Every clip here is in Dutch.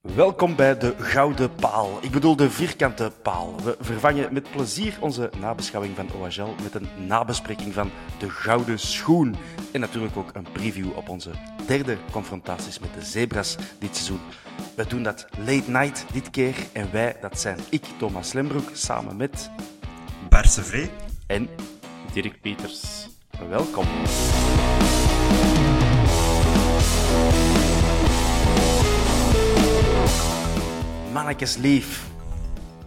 Welkom bij de Gouden Paal. Ik bedoel de vierkante paal. We vervangen met plezier onze nabeschouwing van OHL met een nabespreking van de Gouden Schoen. En natuurlijk ook een preview op onze derde confrontaties met de Zebras dit seizoen. We doen dat late night dit keer en wij, dat zijn ik, Thomas Lembroek, samen met Bart Sevré. en Dirk Pieters. welkom. Mannetjes lief.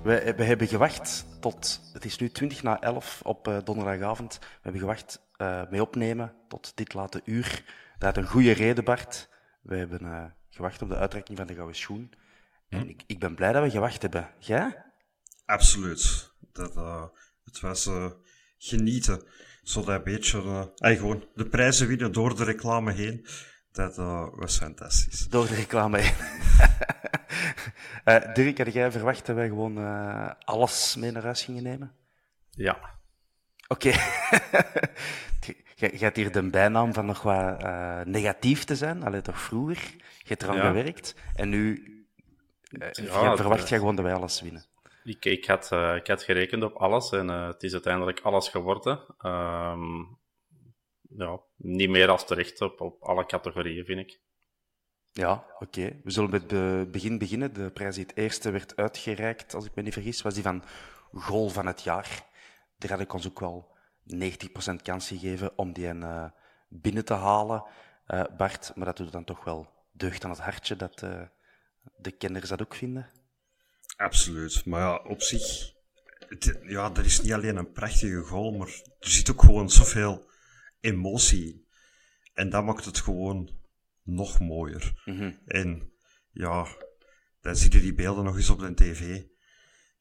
We, we hebben gewacht tot, het is nu 20 na 11 op eh, donderdagavond. We hebben gewacht eh mee opnemen tot dit late uur. Dat had een goede reden, Bart. We hebben eh, gewacht op de uitreiking van de Gouden Schoen. En ik, ik ben blij dat we gewacht hebben. Jij? Absoluut. Dat, het was genieten. Zo dat beetje, gewoon de prijzen winnen door de reclame heen. Dat was fantastisch. Door de reclame heen. Eh, Dirk, had jij verwacht dat wij gewoon eh, alles mee naar huis gingen nemen? Ja. Oké. Jij jij hebt hier de bijnaam van nog wat eh, negatief te zijn. Alleen toch vroeger. Je hebt eraan Ja. gewerkt. En nu eh, Ja, jij het- verwacht jij gewoon dat wij alles winnen. Ik, ik, had, ik had gerekend op alles en eh, het is uiteindelijk alles geworden. Ehm, ja, niet meer als terecht op, op alle categorieën, vind ik. Ja, oké. We zullen met het begin beginnen. De prijs die het eerste werd uitgereikt, als ik me niet vergis, was die van Goal van het jaar. Daar had ik ons ook wel 90% kans gegeven om die eh, binnen te halen, eh, Bart. Maar dat doet dan toch wel deugd aan het hartje dat eh, de kenners dat ook vinden. Absoluut. Maar ja, op zich, het, ja, er is niet alleen een prachtige goal, maar er zit ook gewoon zoveel emotie. En dat maakt het gewoon nog mooier. En ja, dan zie je die beelden nog eens op de tv.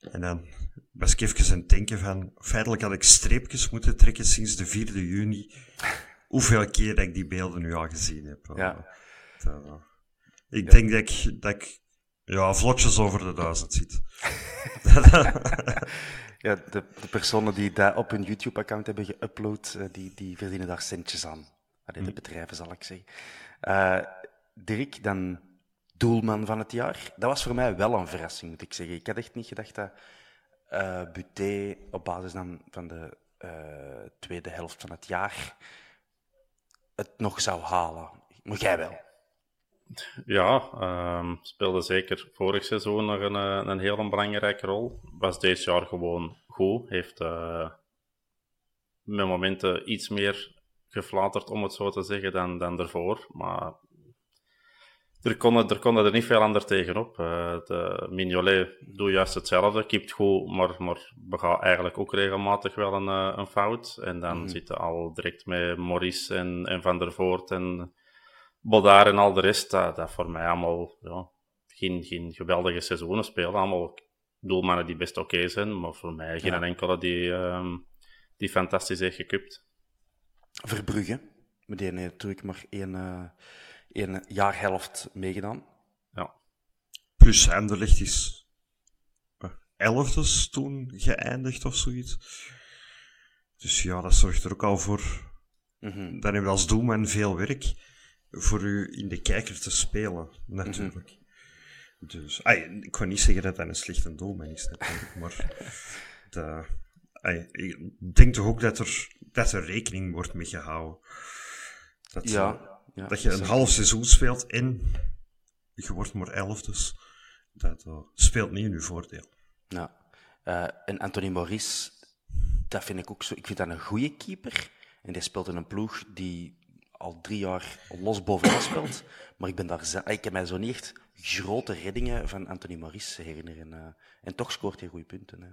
En dan was ik even aan het denken van, feitelijk had ik streepjes moeten trekken sinds de 4e juni. Hoeveel keer dat ik die beelden nu al gezien heb. Ja. Dat, eh, ik denk dat ik, dat ik ja, vlotjes over de duizend zit. Ja, de, de personen die dat op hun YouTube-account hebben geüpload, eh, die, die verdienen daar centjes aan. Allee, de bedrijven, zal ik zeggen. Eh, Dirk, dan doelman van het jaar. Dat was voor mij wel een verrassing, moet ik zeggen. Ik had echt niet gedacht dat eh Buté op basis dan van de tweede helft van het jaar het nog zou halen. Maar jij wel. Ja, ehm, speelde zeker vorig seizoen nog een, eh, een heel belangrijke rol. Was deze jaar gewoon goed. Heeft eh, met momenten iets meer geflaterd, om het zo te zeggen, dan, dan ervoor. Maar er konden er, kon er niet veel ander tegenop. Eh de Mignolet doet juist hetzelfde, keept goed, maar, maar begaat eigenlijk ook regelmatig wel een, een fout. En dan zitten al direct met Maurice en, en Van der Voort en Bodar en al de rest, dat, dat voor mij allemaal ja, geen, geen geweldige seizoenen spelen. Allemaal doelmannen die best oké zijn, maar voor mij geen Ja. enkele die, ehm, die fantastisch heeft gekupt. Verbrugge. Maar die heeft natuurlijk maar één, eh één jaarhelft meegedaan. Ja. Plus Anderlecht is eh, elfdes toen geëindigd of zoiets. Dus ja, dat zorgt er ook al voor. Dan hebben we als doelman veel werk. Voor u in de kijker te spelen, natuurlijk. Dus, ay, ik kan niet zeggen dat dat een slechte doelman is, natuurlijk, maar de, ay, ik denk toch ook dat er, dat er rekening wordt mee gehouden. Dat, Ja, ja, dat je een half seizoen speelt en je wordt maar elf, dus dat eh, speelt niet in uw voordeel. Eh, en Anthony Maurice, dat vind ik ook zo. Ik vind dat een goede keeper. En die speelt in een ploeg die al drie jaar los bovenaan speelt. Maar ik, ben daar ze- ik heb mij zo niet echt grote reddingen van Anthony Maurice herinneren. eh. en toch scoort hij goede punten. Hè.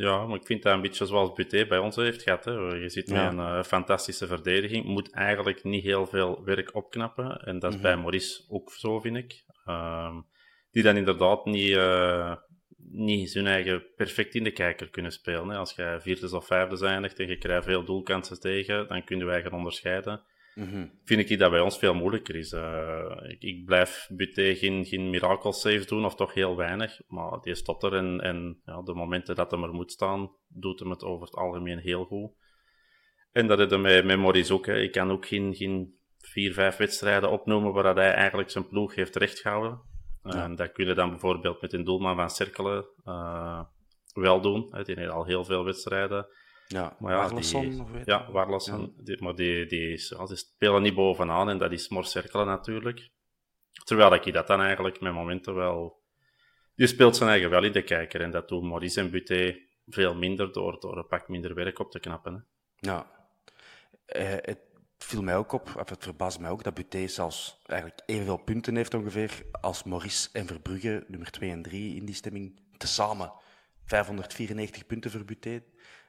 Ja, maar ik vind dat een beetje zoals Buté bij ons heeft gehad. Hè. Je zit met Ja. een eh, fantastische verdediging. Moet eigenlijk niet heel veel werk opknappen. En dat is bij Maurice ook zo, vind ik. Ehm, die dan inderdaad niet, eh, niet zijn eigen perfect in de kijker kunnen spelen. Hè. Als jij vierde of vijfde eindigt en je krijgt veel doelkansen tegen, dan kun je eigen onderscheiden. Vind ik dat bij ons veel moeilijker is. Eh, ik, ik blijf Buté geen, geen miracle saves doen, of toch heel weinig. Maar die stopt er en, en ja, de momenten dat hem er moet staan, doet hem het over het algemeen heel goed. En dat is met, met Maurice ook. Hè. Ik kan ook geen, geen vier, vijf wedstrijden opnoemen waar dat hij eigenlijk zijn ploeg heeft rechtgehouden. En dat kun je dan bijvoorbeeld met een doelman van Cerkelen eh, wel doen. Die heeft al heel veel wedstrijden. Ja, Maar ja, die- weet ja. Die- maar die, die, is, die spelen niet bovenaan en dat is maar cirkelen natuurlijk. Terwijl ik dat dan eigenlijk met momenten wel... Die speelt zijn eigen wel in de kijker en dat doen Maurice en Buté veel minder door, door een pak minder werk op te knappen. Hè. Ja. Eh, het viel mij ook op, of het verbaast mij ook, dat Buté zelfs eigenlijk evenveel punten heeft ongeveer als Maurice en Verbrugge, nummer 2 en 3 in die stemming, tezamen. 594 punten voor Buté.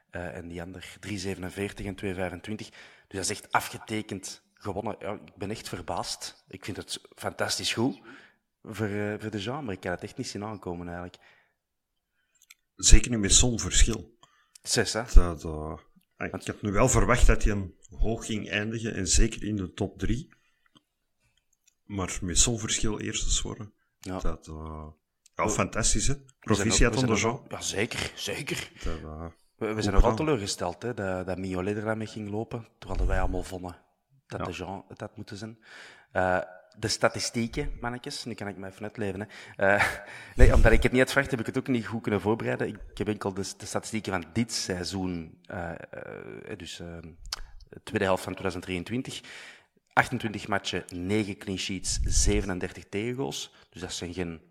Eh, en die ander 347 en 225. Dus dat is echt afgetekend gewonnen. Ja, ik ben echt verbaasd. Ik vind het fantastisch goed voor, eh, voor de genre. Ik kan het echt niet zien aankomen eigenlijk. Zeker niet met zo'n verschil. Zes, hè? Dat, eh, ik had nu wel verwacht dat hij een hoog ging eindigen, en zeker in de top 3. Maar met zo'n verschil eerst worden, Ja. dat... ja, fantastisch, hè? Proficiat onder Jean. Ja, zeker, zeker. Dat, We, we zijn nogal gedaan. teleurgesteld hè, dat, dat Mignolet er mee ging lopen, terwijl wij allemaal vonden dat de Jean het had moeten zijn. Eh, de statistieken, mannetjes, nu kan ik me even uitleven. Hè. Eh, nee, omdat ik het niet had verwacht, heb ik het ook niet goed kunnen voorbereiden. Ik, heb enkel de, de statistieken van dit seizoen, eh, dus de tweede helft van 2023. 28 matchen, 9 clean sheets, 37 tegengoals. Dus dat zijn geen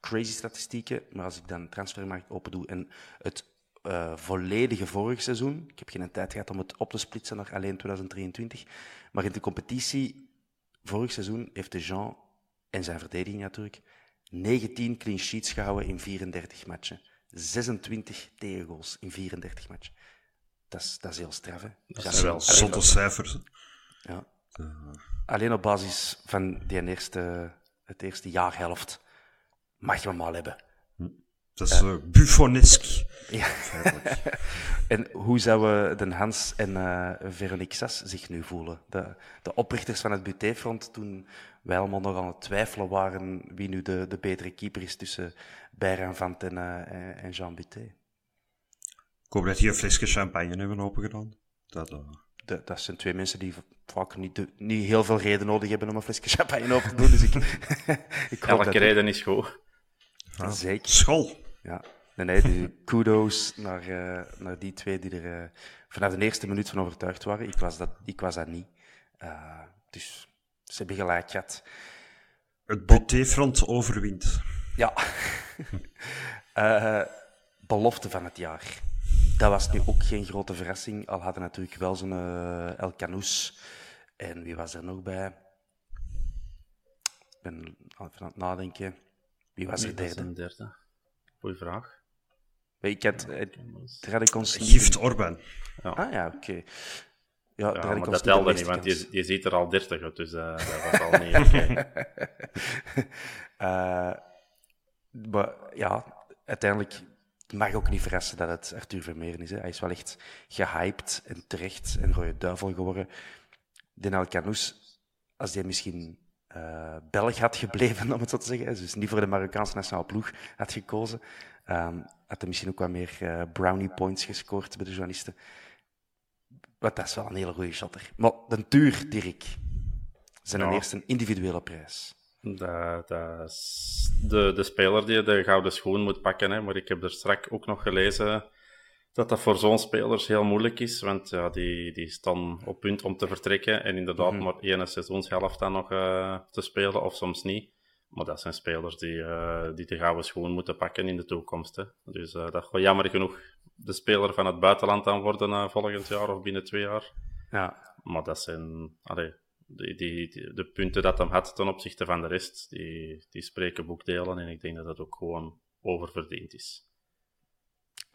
crazy statistieken. Maar als ik dan transfermarkt open doe en het eh, volledige vorig seizoen, ik heb geen tijd gehad om het op te splitsen naar alleen 2023, maar in de competitie vorig seizoen heeft de Jean en zijn verdediging natuurlijk 19 clean sheets gehouden in 34 matchen. 26 tegengoals in 34 matchen. Dat is, dat is heel straf, hè? Dat is wel Zotte cijfers. ja. Alleen op basis van die eerste, het eerste jaarhelft mag je hem al hebben. Dat is eh, Buffonesk. Ja. en hoe zouden Den Hans en eh Veronique Sas zich nu voelen? De, de oprichters van het Buté-front, toen wij allemaal nog aan het twijfelen waren wie nu de, de betere keeper is tussen Bayern Vant en, eh, en- Jean Buté. Ik hoop dat die een flesje champagne hebben opengedaan. Dat, eh, De- dat zijn twee mensen die vaak niet, de- niet heel veel reden nodig hebben om een flesje champagne open te doen. Dus ik, ik hoop Elke dat reden is goed. ja. Zeker. School. Ja, nee, nee, die kudos naar, eh, naar die twee die er eh, vanaf de eerste minuut van overtuigd waren. Ik was dat, ik was dat niet. Eh, dus ze hebben gelijk gehad. Het Buté-front overwint. Ja. Eh, belofte van het jaar. Dat was nu ook geen grote verrassing. Al hadden natuurlijk wel zo'n El Canous. En wie was er nog bij? Ik ben even aan het nadenken. Wie was er derde? een derde. Goeie vraag. Ik had, daar had ik ons niet- Gift Orban. Ah ja, oké. Ja, Ja, maar dat telde niet, want je, je ziet er al 30 uit, dus eh, dat was al niet oké. Eh, maar ja, uiteindelijk het mag ook niet verrassen dat het Arthur Vermeeren is. Hè. Hij is wel echt gehyped en terecht en rode duivel geworden. Denel Canous, als hij misschien eh, Belg had gebleven, om het zo te zeggen, dus niet voor de Marokkaanse nationale ploeg had gekozen, ehm, had hij misschien ook wat meer eh, brownie points gescoord bij de journalisten. Maar dat is wel een hele goede shotter. Maar de duur, Dirk. Zijn Ja. eerste individuele prijs. Dat, dat is de, de speler die de gouden schoen moet pakken. Hè. Maar ik heb er straks ook nog gelezen dat dat voor zo'n spelers heel moeilijk is. Want ja, die, die staan op punt om te vertrekken. En inderdaad maar één seizoenshelft dan nog eh, te spelen, of soms niet. Maar dat zijn spelers die, eh, die de gouden schoen moeten pakken in de toekomst. Hè. Dus eh, dat gaat jammer genoeg de speler van het buitenland dan worden volgend jaar of binnen twee jaar. Ja, Maar dat zijn allee, die, die, die- de punten dat hem had ten opzichte van de rest, die, die spreken boekdelen. En ik denk dat dat ook gewoon oververdiend is.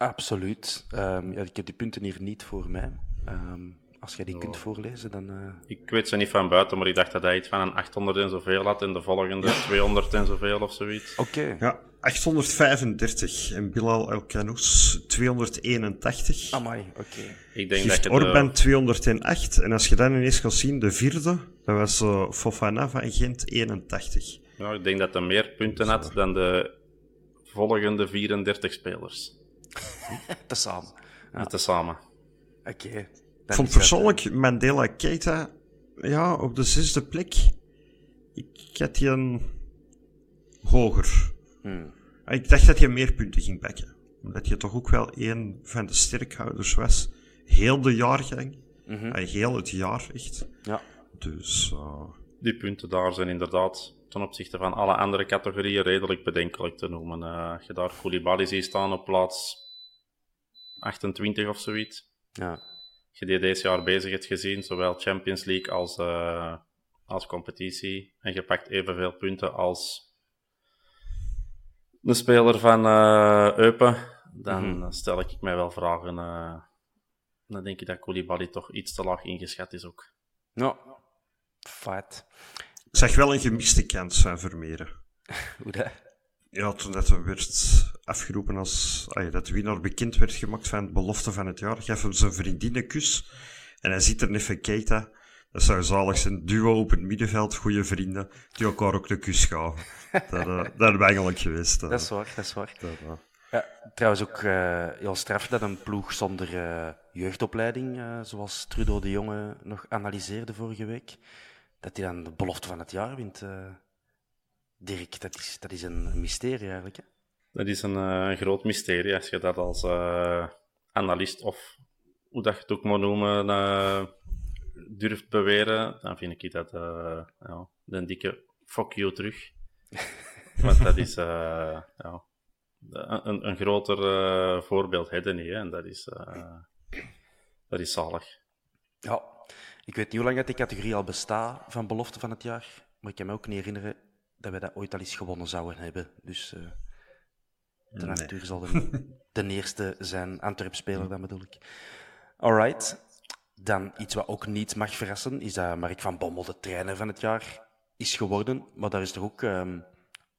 Absoluut. Ehm, ja, ik heb die punten hier niet voor mij. Ehm, als jij die kunt voorlezen, dan... eh, Ik weet ze niet van buiten, maar ik dacht dat hij iets van een 800 en zoveel had en de volgende 200 en zoveel of zoiets. Oké. Ja, 835 en Bilal El Kanous 281. Amai, oké. Ik denk dat de- Orban 208. En als je dan ineens gaat zien, de vierde, dat was eh, Fofana van Gent 81. ja, ik denk dat hij meer punten had dan de volgende 34 spelers. Tezamen. Ja. Tezamen. Oké. Ik Dan vond is dat, persoonlijk Mandela Keita ja, op de zesde plek. Ik had die een hoger. Hmm. Ik dacht dat hij meer punten ging pakken. Omdat hij toch ook wel een van de sterkhouders was. Heel de jaargang. Mhm. Ah, Heel het jaar, echt. Ja. Dus eh, Die punten daar zijn inderdaad ten opzichte van alle andere categorieën redelijk bedenkelijk te noemen. Eh, als je daar Koulibaly ziet staan op plaats 28 of zoiets. ja. Als je die deze jaar bezig hebt gezien, zowel Champions League als, eh, als competitie, en je pakt evenveel punten als een speler van eh Eupen, dan stel ik mij wel vragen. dan denk ik dat Koulibaly toch iets te laag ingeschat is ook. Ja. Feit. Ik zag wel een gemiste kans van Vermeeren. Hoe dat? Ja, toen dat er werd afgeroepen als ah, dat de winnaar bekend werd gemaakt van de belofte van het jaar, gaf hem zijn vriendin een kus. En hij ziet er even Keita. Dat zou zalig zijn. Duo op het middenveld, goede vrienden, die elkaar ook de kus gaven. Dat, eh, dat eigenlijk geweest. eh. Dat is waar, dat is waar. Dat, eh. Ja, trouwens ook eh, heel straf dat een ploeg zonder jeugdopleiding, zoals Trudeau de Jonge nog analyseerde vorige week, dat hij dan de belofte van het jaar wint. eh. Dirk, dat is, dat is een, mysterie eigenlijk. Hè? Dat is een, eh, een groot mysterie als je dat als eh, analist of hoe dat je het ook moet noemen durft beweren. Dan vind ik dat ja, een dikke fuck you terug. Want dat is ja, een, een groter voorbeeld hebben niet. Hè? En dat is, dat is zalig. Ja, ik weet niet hoe lang dat die categorie al bestaat van belofte van het jaar, maar ik kan me ook niet herinneren dat we dat ooit al eens gewonnen zouden hebben. Dus de natuur zal de, de eerste zijn, Antwerp-speler dan bedoel ik. Alright. Dan iets wat ook niet mag verrassen, is dat Mark van Bommel de trainer van het jaar is geworden. Maar daar is toch ook ehm,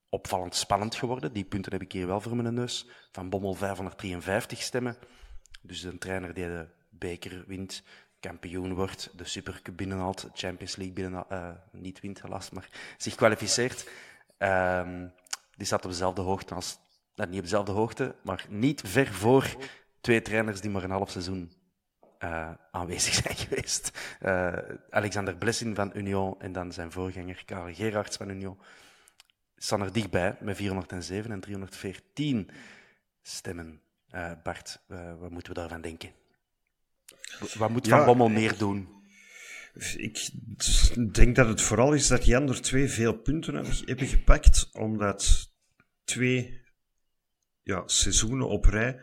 opvallend spannend geworden. Die punten heb ik hier wel voor mijn neus. Van Bommel 553 stemmen. Dus een trainer die de beker wint, kampioen wordt, de Supercup binnenhaalt, Champions League binnen, eh, niet wint helaas, maar zich kwalificeert. Ehm, die staat op dezelfde hoogte als, nou, niet op dezelfde hoogte, maar niet ver voor twee trainers die maar een half seizoen eh, aanwezig zijn geweest. Eh, Alexander Blessin van Union en dan zijn voorganger Karel Gerards van Union staan er dichtbij met 407 en 314 stemmen. Eh, Bart, eh, wat moeten we daarvan denken? Wat moet Ja, Van Bommel meer doen? Ik denk dat het vooral is dat die andere twee veel punten hebben, gepakt, omdat twee ja, seizoenen op rij,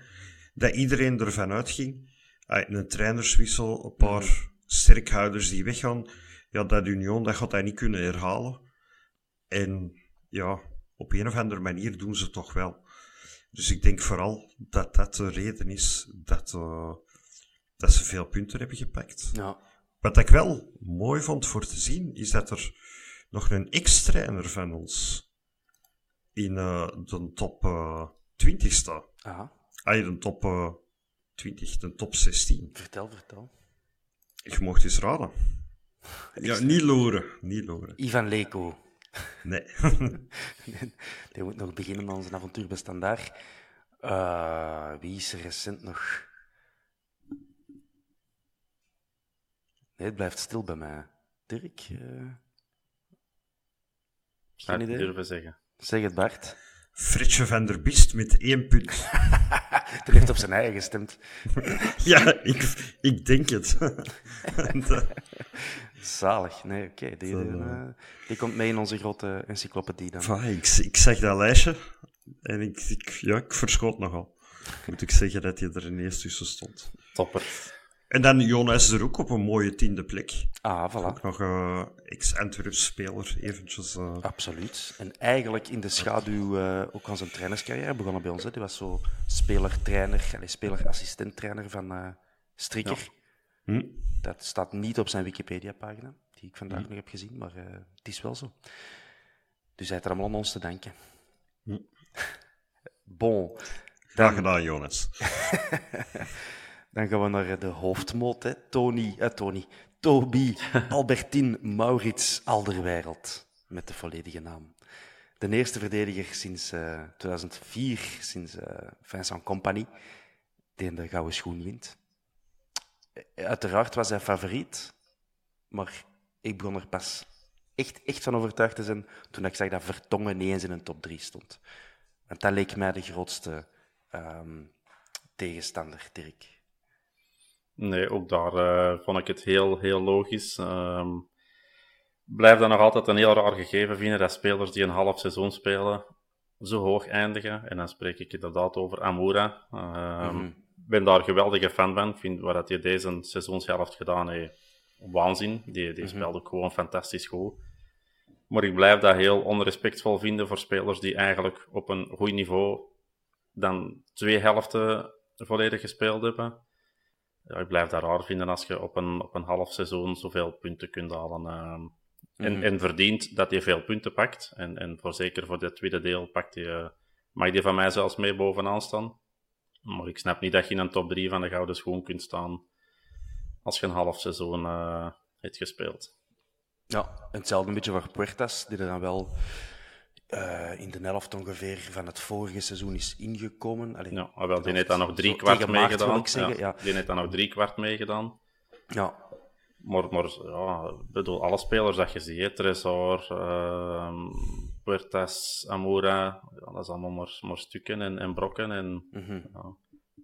dat iedereen ervan uitging. Ah, Een trainerswissel, een paar sterkhouders die weggaan, ja, dat Union dat gaat dat niet kunnen herhalen. En ja, op een of andere manier doen ze het toch wel. Dus ik denk vooral dat dat de reden is dat, eh, dat ze veel punten hebben gepakt. Ja. Wat ik wel mooi vond voor te zien, is dat er nog een ex-trainer van ons in eh, de top eh 20 staat. Aha, Ah, de top eh 20, de top 16. vertel, vertel. Je mocht eens raden. Ja, niet loren. Niet loren. Ivan Leko. Nee. Die moet nog beginnen aan zijn avontuur bij Standaard. Wie is er recent nog? Nee, het blijft stil bij mij. Dirk? eh, Geen idee. durven zeggen. Zeg het, Bart. Fritsje van der Bist met één punt. Die heeft op zijn eigen gestemd. ja, ik, ik denk het. Zalig. Nee, oké. die, eh, die komt mee in onze grote encyclopedie dan. Ik, ik zag dat lijstje en ik, ik, ja, ik verschoot nogal. Moet ik zeggen dat hij er ineens tussen stond. Topper. En dan Jonas er ook op een mooie tiende plek. Ah, voilà. Ook nog een ex-Antwerp-speler, eventjes... eh, Absoluut. En eigenlijk in de schaduw eh, ook van zijn trainerscarrière begonnen bij ons. Hè. Die was zo speler-trainer, speler-assistent-trainer van eh Strikker. hm? Dat staat niet op zijn Wikipedia-pagina, die ik vandaag nog heb gezien, maar het is wel zo. Dus hij heeft er allemaal aan ons te danken. Bon, Graag gedaan, Jonas. dan gaan we naar de hoofdmoot. Hè. Tony, eh, Tony, Toby, Albertine, Maurits, Alderwereld. Met de volledige naam. De eerste verdediger sinds eh, 2004, sinds eh, Vincent Compagnie, die de gouden schoen wint. Eh, Uiteraard was hij favoriet, maar ik begon er pas echt, echt van overtuigd te zijn toen ik zag dat Vertongen niet eens in een top 3 stond. Want dat leek mij de grootste ehm, tegenstander, Dirk. Nee, ook daar eh, vond ik het heel, heel logisch. Ehm blijf dan nog altijd een heel raar gegeven vinden dat spelers die een half seizoen spelen zo hoog eindigen. En dan spreek ik inderdaad over Amoura. Ehm ben daar geweldige fan van. Ik vind wat dat hij deze seizoenshelft gedaan heeft, waanzin. Die, die speelde ook gewoon fantastisch goed. Maar ik blijf dat heel onrespectvol vinden voor spelers die eigenlijk op een goed niveau dan twee helften volledig gespeeld hebben. Ja, ik blijf dat raar vinden als je op een, op een half seizoen zoveel punten kunt halen. ehm, en, en verdient dat je veel punten pakt. En, en voor zeker voor dit tweede deel pakt je, mag je van mij zelfs mee bovenaan staan. Maar ik snap niet dat je in een top 3 van de gouden schoen kunt staan als je een half seizoen eh hebt gespeeld. Ja, hetzelfde een beetje voor Puertas, die er dan wel eh, in de helft ongeveer van het vorige seizoen is ingekomen. Allee, Ja, wel, die heeft dan nog drie kwart meegedaan. zeggen, ja. Die heeft dan nog drie kwart meegedaan. Ja, Maar, maar ja, ik bedoel, alle spelers dat je ziet, Tresor, ehm Puertas, Amoura, ja, dat is allemaal maar, maar stukken en, en brokken. En, Mhm. ja.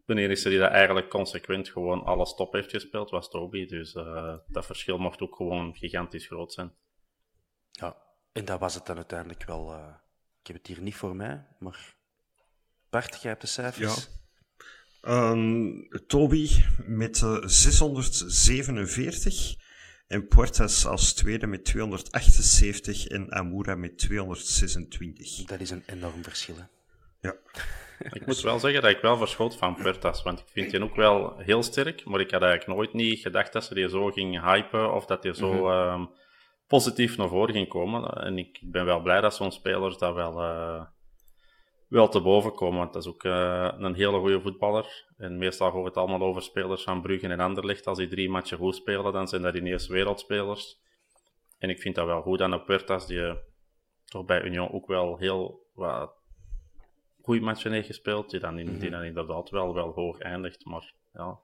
De enige die dat eigenlijk consequent gewoon alles top heeft gespeeld, was Toby. Dus eh, dat verschil mocht ook gewoon gigantisch groot zijn. ja, en dat was het dan uiteindelijk wel. eh, ik heb het hier niet voor mij, maar Bart, jij hebt de cijfers. Ehm, Toby met eh, 647 en Puertas als tweede met 278 en Amura met 226. Dat is een enorm verschil. Hè? Ja. Ik moet wel zeggen dat ik wel verschoot van Puertas, want ik vind die ook wel heel sterk, maar ik had eigenlijk nooit niet gedacht dat ze die zo ging hypen of dat die zo ehm, positief naar voren ging komen. En ik ben wel blij dat zo'n spelers daar wel, eh, wel te boven komen, want dat is ook eh, een hele goede voetballer. En meestal we het allemaal over spelers van Brugge en Anderlecht. Als die drie matchen goed spelen, dan zijn dat ineens wereldspelers. En ik vind dat wel goed aan Puertas, die eh, toch bij Union ook wel heel wat goede matchen heeft gespeeld, die dan, in, die dan inderdaad wel, wel hoog eindigt. Maar ja,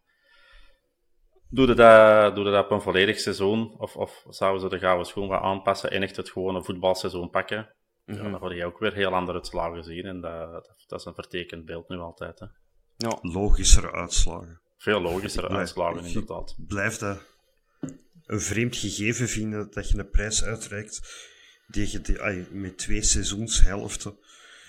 doe je dat, doe je dat op een volledig seizoen, of, of zouden ze de gouden schoen wat aanpassen en echt het gewone voetbalseizoen pakken, ja, dan word je ook weer heel andere uitslagen zien. En dat, dat, is een vertekend beeld nu altijd. Hè. Ja, Logischere uitslagen. Veel logischere Blijf- uitslagen, ik inderdaad. Blijf dat een vreemd gegeven vinden dat je een prijs uitreikt die je die, ai, met twee seizoenshelften,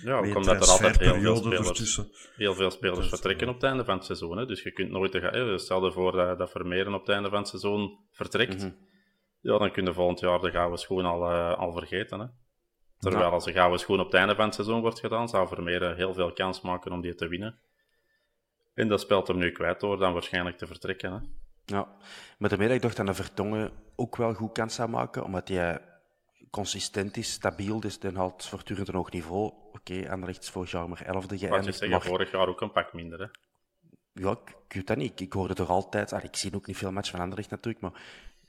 Ja, ook een omdat er altijd heel veel spelers, ertussen. heel veel spelers is, vertrekken ja. op het einde van het seizoen. Hè. Dus je kunt nooit... Hè, stel je voor dat, dat Vermeeren op het einde van het seizoen vertrekt. Ja, dan kun je volgend jaar de gouden schoen al, eh, al vergeten. Hè. Terwijl Ja. als de gouden schoen op het einde van het seizoen wordt gedaan, zou Vermeeren heel veel kans maken om die te winnen. En dat speelt hem nu kwijt door dan waarschijnlijk te vertrekken. Hè. ja. Maar daarmee ik dacht dat de Vertongen ook wel goed kans zou maken, omdat hij consistent is, stabiel, dus dan haalt voortdurend een hoog niveau. Oké, Anderlecht is vorig jaar maar elfde Wat je geëindigd, zeggen, maar vorig jaar ook een pak minder. Hè. Ja, ik, ik weet dat niet. Ik, ik hoorde toch altijd... allee, ik zie ook niet veel matchen van Anderlecht natuurlijk, maar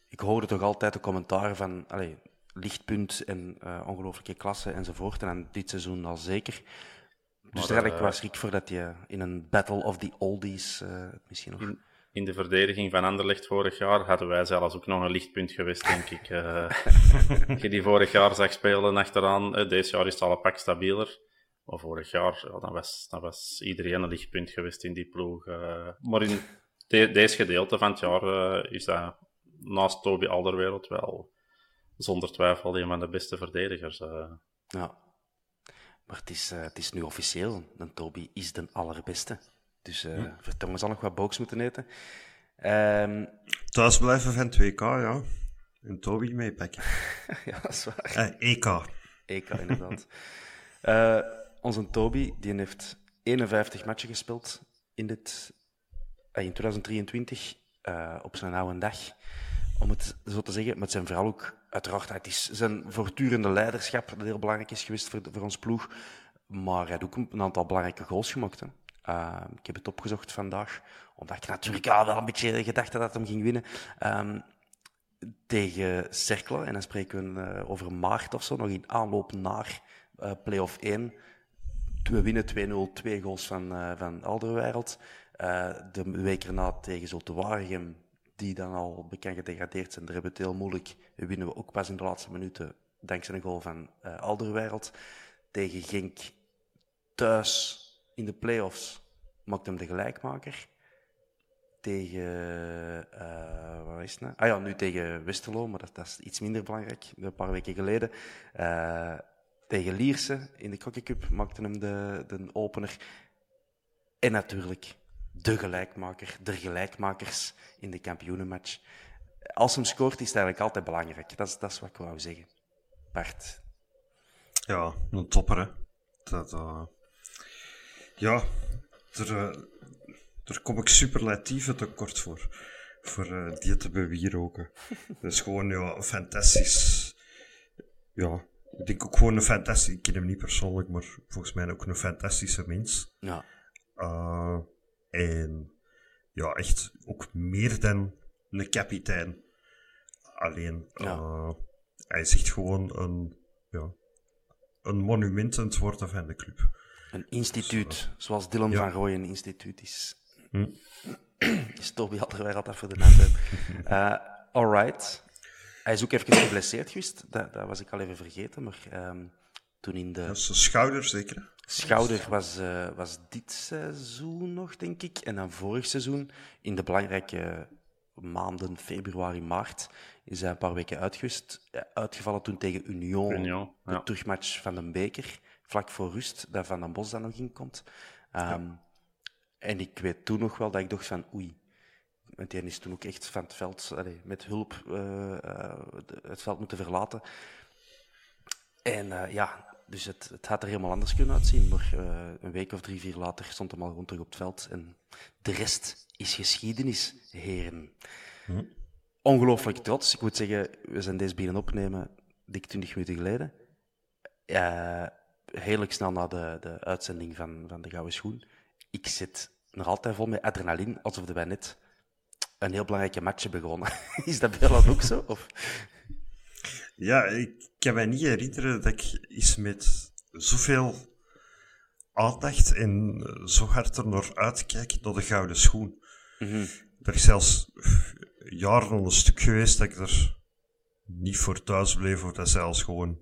ik hoorde toch altijd de commentaren van... Allee, lichtpunt en eh, ongelooflijke klasse enzovoort. En dan dit seizoen al zeker. Dus Maar, daar had ik schrik voor dat je in een Battle of the Oldies eh, misschien nog in de verdediging van Anderlecht vorig jaar hadden wij zelfs ook nog een lichtpunt geweest, denk ik. Uh, je die vorig jaar zag spelen achteraan, uh, deze jaar is het al een pak stabieler. Maar vorig jaar, ja, dan, was, dan was iedereen een lichtpunt geweest in die ploeg. Uh, maar in de, deze gedeelte van het jaar is dat naast Toby Alderwereld wel zonder twijfel een van de beste verdedigers. Ja, maar het is, het is nu officieel. Dan Toby is de allerbeste. Dus uh. Vertongen zal nog wat box moeten eten. Um, Thuis blijven van 2K, ja. En Toby meepakken. ja, dat is waar. Uh, EK. EK, inderdaad. uh, onze Toby, die heeft 51 matchen gespeeld in, dit, in 2023, op zijn oude dag. Om het zo te zeggen, met zijn vooral ook, uiteraard, het is zijn voortdurende leiderschap dat heel belangrijk is geweest voor, voor ons ploeg. Maar hij heeft ook een aantal belangrijke goals gemaakt. Hè. Uh, ik heb het opgezocht vandaag, omdat ik natuurlijk al wel een beetje gedacht had dat hem ging winnen. Um, tegen Cercle, en dan spreken we uh, over maart of zo, nog in aanloop naar uh, play-off 1. We winnen 2-0, twee goals van, uh, van Alderwereld. de week erna tegen Zulte Waregem, die dan al bekend gedegradeerd zijn, daar hebben we het heel moeilijk. We winnen we ook pas in de laatste minuten, dankzij een goal van Alderwereld. Tegen Genk thuis in de play-offs maakt hem de gelijkmaker. Tegen, uh, wat is het nou? Ah ja, nu tegen Westerlo, maar dat, dat, is iets minder belangrijk. Een paar weken geleden. Uh, tegen Lierse in de Crocky Cup maakte hem de, de opener. En natuurlijk de gelijkmaker, de gelijkmakers in de kampioenenmatch. Als hem scoort, is het eigenlijk altijd belangrijk. Dat is, dat is wat ik wou zeggen. Bart. Ja, een topper. Dat, uh, ja, er, uh, daar kom ik superlatieven tekort voor. Voor uh, die te bewieroken. dat is gewoon ja, fantastisch. Ja, ik denk ook gewoon een fantastisch. Ik ken hem niet persoonlijk, maar volgens mij ook een fantastische mens. Ja. Uh, en ja, echt ook meer dan een kapitein. Alleen, ja. hij is echt gewoon een, ja, een monument aan het worden van de club. Een instituut, zoals Dylan ja. van Rooij een instituut is. Hm. is Toby Alderweireld dat voor de naam. uh, alright. Hij is ook even geblesseerd geweest. Dat, dat was ik al even vergeten. Maar um, toen in de... Dat is schouder zeker? Schouder was, uh, was dit seizoen nog, denk ik. En dan vorig seizoen, in de belangrijke maanden februari, maart, is hij een paar weken uitgewist, uitgevallen toen tegen Union, Union de ja. terugmatch van de beker vlak voor rust, dat Van den Bos dan nog in komt. Um, ja. En ik weet toen nog wel dat ik dacht van oei. Want die is toen ook echt van het veld, allee, met hulp uh, uh, het veld moeten verlaten. En uh, ja, dus het, het had er helemaal anders kunnen uitzien. Maar een week of drie, vier later stond hem al rond terug op het veld. En de rest is geschiedenis, heren. Hm. Ongelooflijk trots. Ik moet zeggen, we zijn deze binnen opnemen dik 20 minuten geleden redelijk snel na de, de uitzending van, van de Gouden Schoen. Ik zit nog altijd vol met adrenaline, alsof wij net een heel belangrijke match hebben begonnen. Is dat bij jou ook zo? Of? Ja, ik kan me niet herinneren dat ik eens met zoveel aandacht en zo hard er naar uitkijk naar de Gouden Schoen. Mm -hmm. Er is zelfs jaren een stuk geweest dat ik er niet voor thuis bleef, of dat zelfs gewoon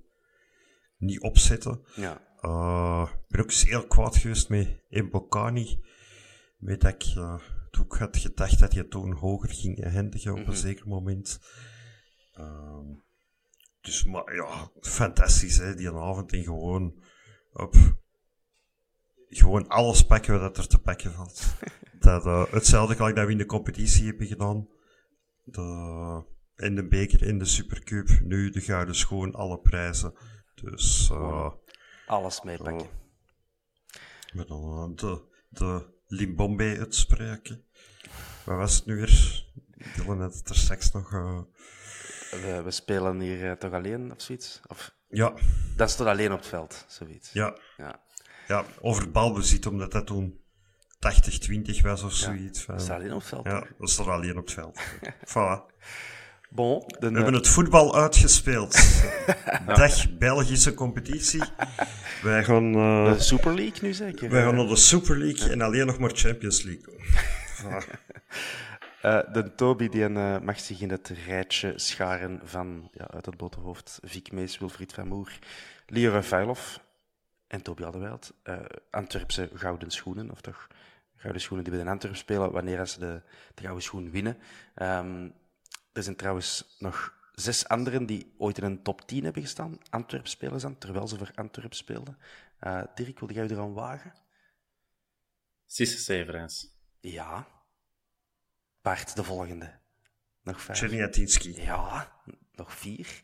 niet opzetten. Ja. Uh, ik ben ook heel kwaad geweest met Mbokani. Met dat ik uh, toen ik had gedacht dat je toen hoger ging eindigen op een mm -hmm. zeker moment. Uh, dus, maar ja, fantastisch hè, die avond. En gewoon op gewoon alles pakken wat er te pakken valt. dat, uh, hetzelfde gelijk dat we in de competitie hebben gedaan. De, in de beker, in de Supercup, nu de gouden schoon, alle prijzen. Dus uh, alles meepakken. Met dan de, de Limbombe uitspreken. Wat was het nu weer? Dylan had het er straks nog. Uh... We, we, spelen hier toch alleen of zoiets? Of... Ja. Dat is toch alleen op het veld, zoiets? Ja. Ja, ja over balbezit, omdat dat toen 80-20 was of zoiets. Ja, dat is alleen op het veld. Ja, dat is toch alleen op het veld. voilà. Bon, We hebben het voetbal uitgespeeld. Dag Belgische competitie. Wij gaan... Uh, de Super League nu zeker? Wij gaan naar de Super League en alleen nog maar Champions League. Uh, de Toby die uh, mag zich in het rijtje scharen van ja, uit het boterhoofd Vic Mees, Wilfried van Moer, Leo Rafailov en Toby Alderweireld. Antwerpse gouden schoenen, of toch gouden schoenen die bij de Antwerp spelen wanneer ze de, de gouden schoen winnen. Um, er zijn trouwens nog zes anderen die ooit in een top 10 hebben gestaan. Antwerp spelen ze terwijl ze voor Antwerp speelden. Uh, Dirk, wilde jij er aan wagen? Sisse Severens. Ja. Bart, de volgende. Nog vijf. Czerniatinski. Ja, nog vier.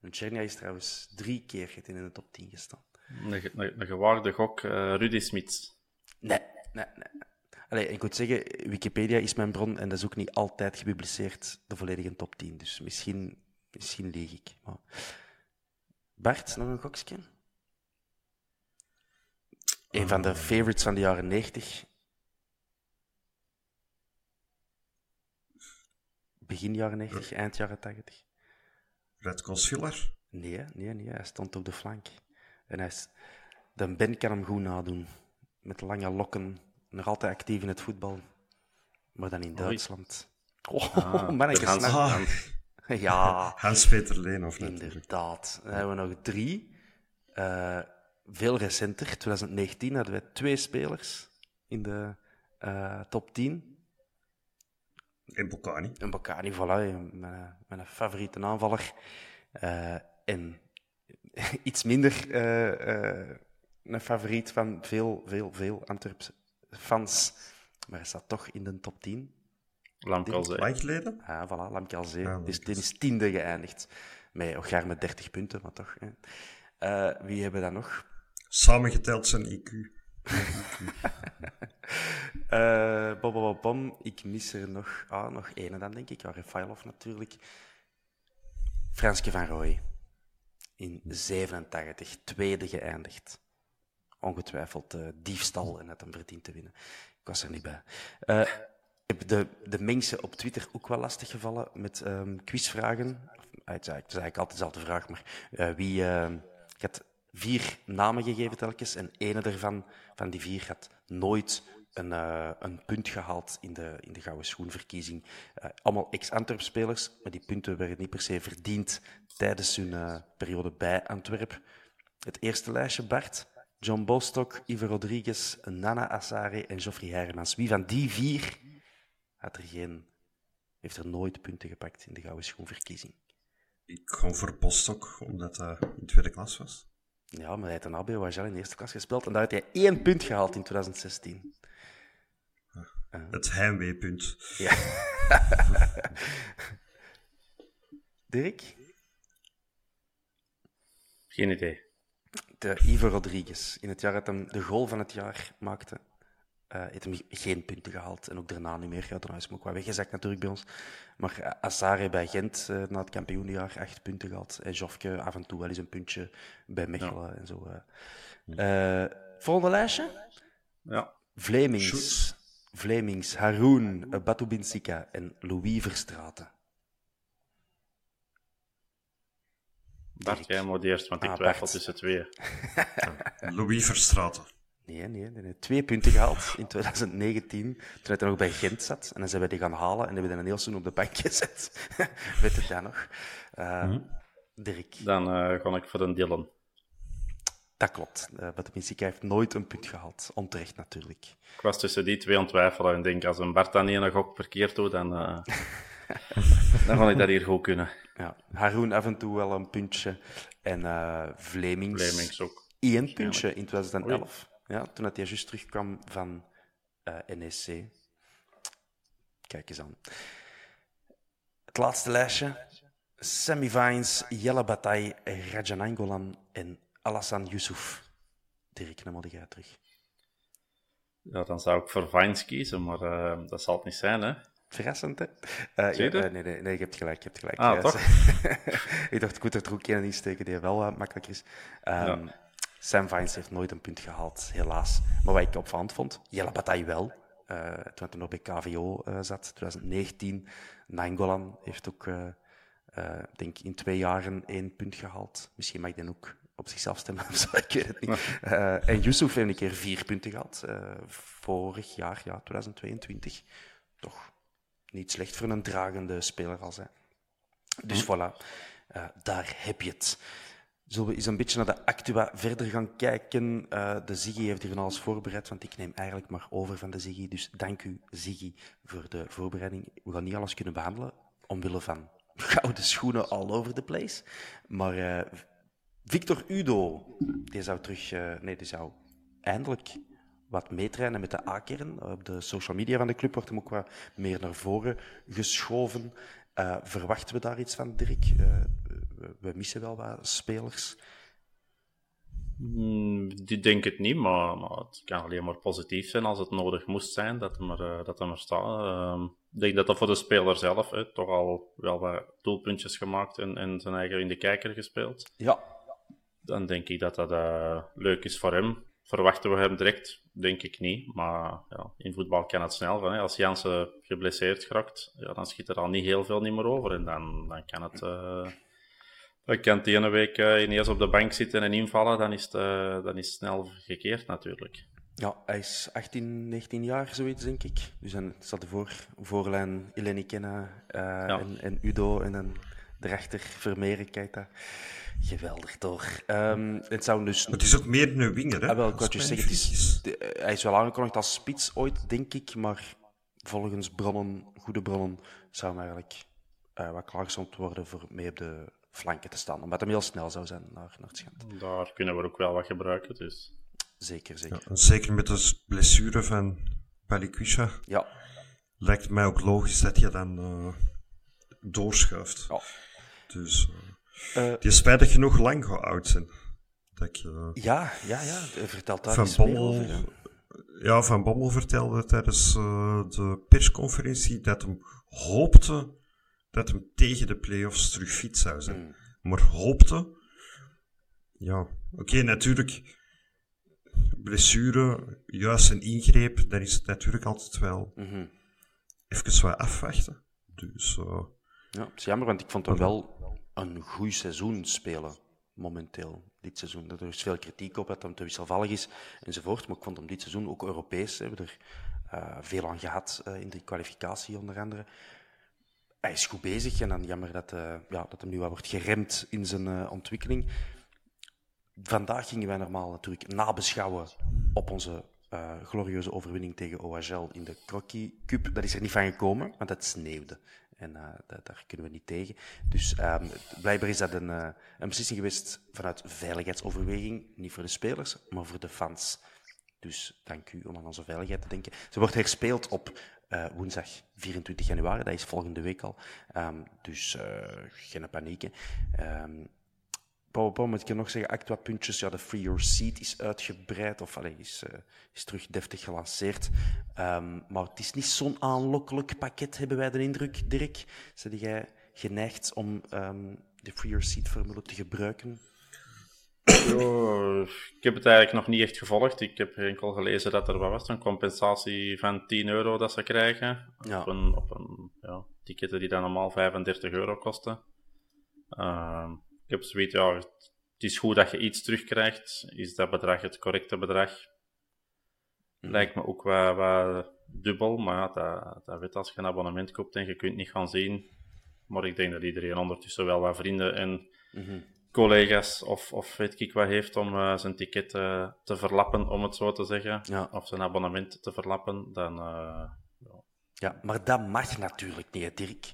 En Czernia is trouwens drie keer in de top 10 gestaan. Een, een, een gewaagde gok, uh, Rudy Smits. Nee, nee, nee. Allee, ik moet zeggen, Wikipedia is mijn bron en dat is ook niet altijd gepubliceerd, de volledige top 10. Dus misschien, misschien lieg ik. Maar... Bart, nog een gokje? Een van de favorites van de jaren 90. Begin jaren 90, eind jaren 80. Redko Schiller? Nee, nee, nee, hij stond op de flank. En hij is... De Ben kan hem goed nadoen. Met lange lokken, nog altijd actief in het voetbal. Maar dan in Duitsland. Oh, ah, mannetjes. Hans, Hans. Ja. Hans-Peter Leenhoff natuurlijk. Inderdaad. Dan hebben we nog drie. Uh, veel recenter, 2019, hadden we twee spelers in de uh, top 10. In Bocani. In Bocani, voilà. Mijn, mijn favoriete aanvaller. Uh, en iets minder uh, een favoriet van veel, veel, veel Antwerpse fans. Maar hij staat toch in de top 10. Lamkelzee. Lang geleden? Ja, voilà, Lamkelzee. Ja, dus dit is tiende geëindigd. Met, elkaar met 30 punten, maar toch. Hè. Uh, wie hebben we dan nog? Samengeteld zijn IQ. uh, bom, bom, bom, Ik mis er nog, ah, nog ene dan, denk ik. Ja, Refailov natuurlijk. Franske van Rooij. In 87, tweede geëindigd. Ongetwijfeld uh, diefstal en het hem verdient te winnen. Ik was er niet bij. Uh, ik heb de, de mensen op Twitter ook wel lastig gevallen met um, quizvragen. Het is eigenlijk altijd dezelfde vraag, maar uh, wie... ik had vier namen gegeven telkens en ene daarvan, van die vier, had nooit een, een punt gehaald in de, in de Gouden Schoenverkiezing. Allemaal ex-Antwerp-spelers, maar die punten werden niet per se verdiend tijdens hun periode bij Antwerp. Het eerste lijstje, Bart. John Bostock, Ivo Rodriguez, Nana Assare en Geoffrey Hermans. Wie van die vier had er geen, heeft er nooit punten gepakt in de Gouden Schoenverkiezing? Ik ga voor Bostock, omdat hij in tweede klas was. Ja, maar hij heeft een ABO in de eerste klas gespeeld en daar had hij één punt gehaald in 2016. Uh. Het heimweepunt. Ja. Dirk? Geen idee. De Ivo Rodriguez. In het jaar dat hij de goal van het jaar maakte, uh, heeft hem geen punten gehaald. En ook daarna niet meer. Ja, daarna is hem ook wel weggezakt natuurlijk bij ons. Maar uh, Assare bij Gent, uh, na het kampioenjaar, acht punten gehad. En Jofke af en toe wel eens een puntje bij Mechelen en zo. volgende lijstje? Ja. Vlemings. Vlemings, Haroon, Batubinsika en Louis Verstraten. Bart, jij moet eerst, want ik ah, twijfel tussen twee. Louis Verstraten. Nee, nee, nee. Twee punten gehaald in 2019, toen hij nog bij Gent zat. En dan zijn we die gaan halen en hebben we een heel seizoen op de bank gezet. Weet het dan nog? Uh, mm -hmm. Dirk. Dan uh, ga ik voor een Dylan. Dat klopt. Uh, Bataminsica heeft nooit een punt gehaald. Onterecht natuurlijk. Ik was tussen die twee ontwijfelen en denk, als een Bart dan een gok verkeerd doet, dan, uh, dan kan ik dat hier goed kunnen. Ja. Haroon af en toe wel een puntje. En uh, Vlemings, Vlemings ook. Eén puntje in 2011. Ja, toen hij juist terugkwam van uh, NEC. Kijk eens aan. Het laatste lijstje. Sammy Vines, Jelle Bataille, Rajanangolan en Alassane Yusuf. Dirk, dan moet jij terug. Ja, dan zou ik voor Vines kiezen, maar uh, dat zal het niet zijn, hè? Verrassend, hè? Uh, ja, uh, nee, nee, nee, je hebt gelijk, je hebt gelijk. Ah, toch? ik dacht, ik moet er ook een insteken die wel uh, makkelijk is. Um, ja. Sam Vines heeft nooit een punt gehaald, helaas. Maar wat ik opvallend vond, Jelle Bataille wel. Toen hij nog bij KVO zat, 2019. Nainggolan heeft ook, denk in twee jaren één punt gehaald. Misschien mag ik dan ook op zichzelf stemmen zo, ik weet het niet. en Yusuf heeft een keer vier punten gehad. vorig jaar, ja, 2022. Toch niet slecht voor een dragende speler als hij. Dus voilà, uh, daar heb je het. Zullen we eens een beetje naar de actua verder gaan kijken? Uh, de Ziggy heeft hier van alles voorbereid, want ik neem eigenlijk maar over van de Ziggy. Dus dank u, Ziggy, voor de voorbereiding. We gaan niet alles kunnen behandelen, omwille van gouden schoenen all over the place. Maar uh, Victor Udo, die zou terug... Nee, die zou eindelijk wat meetrainen met de A-kern. Op de social media van de club wordt hem ook wat meer naar voren geschoven. Uh, verwachten we daar iets van, Dirk? Uh, we, missen wel wat spelers. Mm, die denk het niet, maar, maar, het kan alleen maar positief zijn als het nodig moest zijn dat hem er, dat hem er staat. Ehm, ik denk dat dat voor de speler zelf hè, toch al wel wat doelpuntjes gemaakt en, en zijn eigen in de kijker gespeeld. Ja. Dan denk ik dat dat leuk is voor hem verwachten we hem direct? Denk ik niet. Maar ja, in voetbal kan het snel. Van, hè. Als Jansen geblesseerd geraakt, ja, dan schiet er al niet heel veel niet meer over. En dan, dan kan het... Uh, dan kan de ene week uh, ineens op de bank zitten en invallen. Dan is het, uh, dan is het snel gekeerd natuurlijk. Ja, hij is 18, 19 jaar, zoiets denk ik. Dus dan staat de voor, voorlijn Eleni Kenna ja. en, en, Udo en dan daarachter Vermeeren Keita. Geweldig toch? Um, het zou dus... Het is ook meer een winger, hè? Ah, wel, ik wat je zeggen, het is, de, hij is wel aangekondigd als spits ooit, denk ik, maar volgens bronnen, goede bronnen, zou hij eigenlijk uh, wat klaargestond worden voor mee op de flanken te staan. Omdat hij heel snel zou zijn naar, naar het schand. Daar kunnen we ook wel wat gebruiken, dus... Zeker, zeker. Ja, zeker met de blessure van Balikwisha. Ja. Lijkt mij ook logisch dat je dan uh, doorschuift. Ja. Dus... Uh, die is spijtig genoeg lang oud zijn. Dat uh, ja, ja, ja. Vertelt daar van Bommel, over, ja. Van Bommel vertelde tijdens uh, de persconferentie dat hem hoopte dat hem tegen de play-offs terug fit zou zijn. Mm. Maar hoopte... Ja, oké, okay, natuurlijk... Blessure, juist een ingreep, dan is het natuurlijk altijd wel... Mm -hmm. Even wat afwachten. Dus... ja, het is jammer, want ik vond hem wel een goed seizoen spelen, momenteel, dit seizoen. Er is veel kritiek op dat hij te wisselvallig is enzovoort, maar ik vond hem dit seizoen ook Europees. We hebben er uh, veel aan gehad uh, in de kwalificatie onder andere. Hij is goed bezig en dan jammer dat, uh, ja, dat hem nu wat wordt geremd in zijn ontwikkeling. Vandaag gingen wij normaal natuurlijk nabeschouwen op onze glorieuze overwinning tegen OHL in de Crocky Cup. Dat is er niet van gekomen, want het sneeuwde. En uh, dat, daar kunnen we niet tegen. Dus um, blijkbaar is dat een, uh, een beslissing geweest vanuit veiligheidsoverweging. Niet voor de spelers, maar voor de fans. Dus dank u om aan onze veiligheid te denken. Ze wordt herspeeld op uh, woensdag 24 januari. Dat is volgende week al. Um, dus geen paniek. Um, Pauw, moet ik nog zeggen, Actua puntjes, ja, de Free Your Seat is uitgebreid, of allez, is, uh, is terug deftig gelanceerd. Um, maar het is niet zo'n aanlokkelijk pakket, hebben wij de indruk, Dirk. Zijn jij geneigd om um, de Free Your Seat formule te gebruiken? Oh, ik heb het eigenlijk nog niet echt gevolgd. Ik heb enkel gelezen dat er wat was, een compensatie van 10 euro dat ze krijgen. Ja. Op een, op een ja, ticketten die dan normaal 35 euro kosten. Uh, ik heb zoiets, ja, het is goed dat je iets terugkrijgt. Is dat bedrag het correcte bedrag? Mm. Lijkt me ook wat, wat dubbel, maar ja, dat, dat weet als je een abonnement koopt en je kunt niet gaan zien. Maar ik denk dat iedereen ondertussen wel wat vrienden en mm -hmm. collega's of, of weet ik wat heeft om uh, zijn ticket uh, te verlappen, om het zo te zeggen. Ja. Of zijn abonnement te verlappen, dan... Uh, ja. ja, maar dat mag natuurlijk niet, Dirk.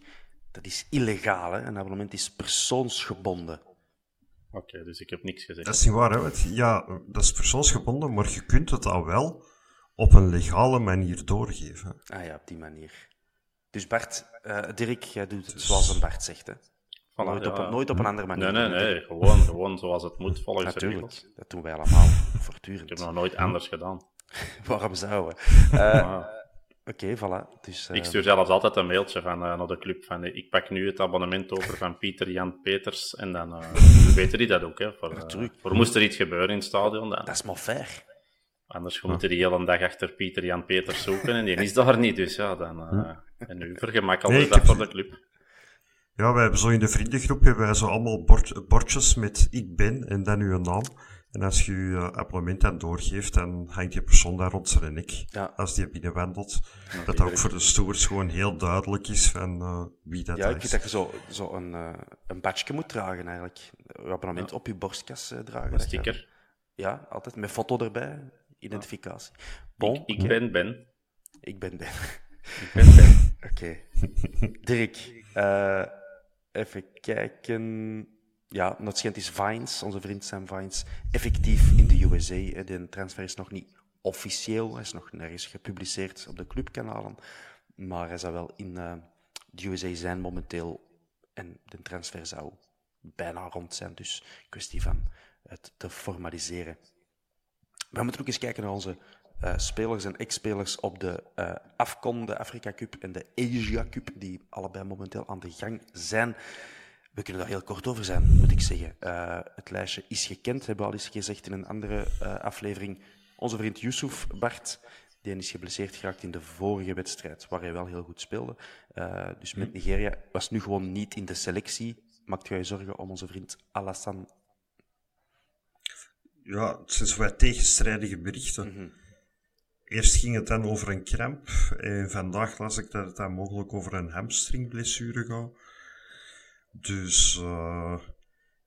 Dat is illegaal, hè? Een abonnement is persoonsgebonden. Oké, okay, dus ik heb niks gezegd. Dat is niet waar, hè? Ja, dat is persoonsgebonden, maar je kunt het al wel op een legale manier doorgeven. Ah ja, op die manier. Dus Bart, uh, Dirk, jij doet het dus... zoals een Bart zegt, hè? Voilà, nooit, ja. op, nooit op een andere manier. Nee, nee, nee. Gewoon, gewoon zoals het moet, volgens Natuurlijk, de regels. dat doen wij allemaal, voortdurend. Ik heb nog nooit anders gedaan. Waarom zouden we? Uh, Oké, okay, voilà. Dus, uh... Ik stuur zelfs altijd een mailtje van, uh, naar de club van ik pak nu het abonnement over van Pieter Jan Peters en dan uh, weten die dat ook. Hè, voor, voor moest er iets gebeuren in het stadion. Dan... Dat is maar fair. Anders moet je die hele dag achter Pieter Jan Peters zoeken en die is daar niet. Dus ja, dan, en nu vergemakkelijk nee, dat heb... voor de club. Ja, wij hebben zo in de vriendengroep hebben wij zo allemaal bord, bordjes met ik ben en dan uw naam. En als je je uh, abonnement dan doorgeeft, dan hangt die persoon daar rond zijn nek. Ja. Als die binnenwandelt. dat dat ook voor de stewards gewoon heel duidelijk is van uh, wie dat ja, is. ik vind dat je zo, zo een, uh, een badge moet dragen eigenlijk. Een abonnement ja. op je borstkas dragen. Een sticker. Je, ja, altijd. Met foto erbij. Identificatie. Bon, ik, ik okay. ben Ben. Ik ben Ben. ik ben Ben. Oké. Okay. Dirk, uh, even kijken. Ja, dat schijnt is Vines, onze vriend Sam Vines, effectief in de USA. De transfer is nog niet officieel, hij is nog nergens gepubliceerd op de clubkanalen. Maar hij zou wel in uh, de USA zijn momenteel. En de transfer zou bijna rond zijn, dus kwestie van het te formaliseren. We moeten ook eens kijken naar onze uh, spelers en ex-spelers op de uh, AFCON, de Afrika Cup en de Asia Cup, die allebei momenteel aan de gang zijn. We kunnen daar heel kort over zijn, moet ik zeggen. Uh, het lijstje is gekend, hebben we al eens gezegd in een andere aflevering. Onze vriend Yusuf Bart, die is geblesseerd geraakt in de vorige wedstrijd, waar hij wel heel goed speelde. dus met Nigeria was nu gewoon niet in de selectie. Maakt je zorgen om onze vriend Alassane? Ja, het zijn zowat tegenstrijdige berichten. Mhm. Eerst ging het dan over een kramp. En vandaag las ik dat het dan mogelijk over een hamstringblessure gaat. Dus uh,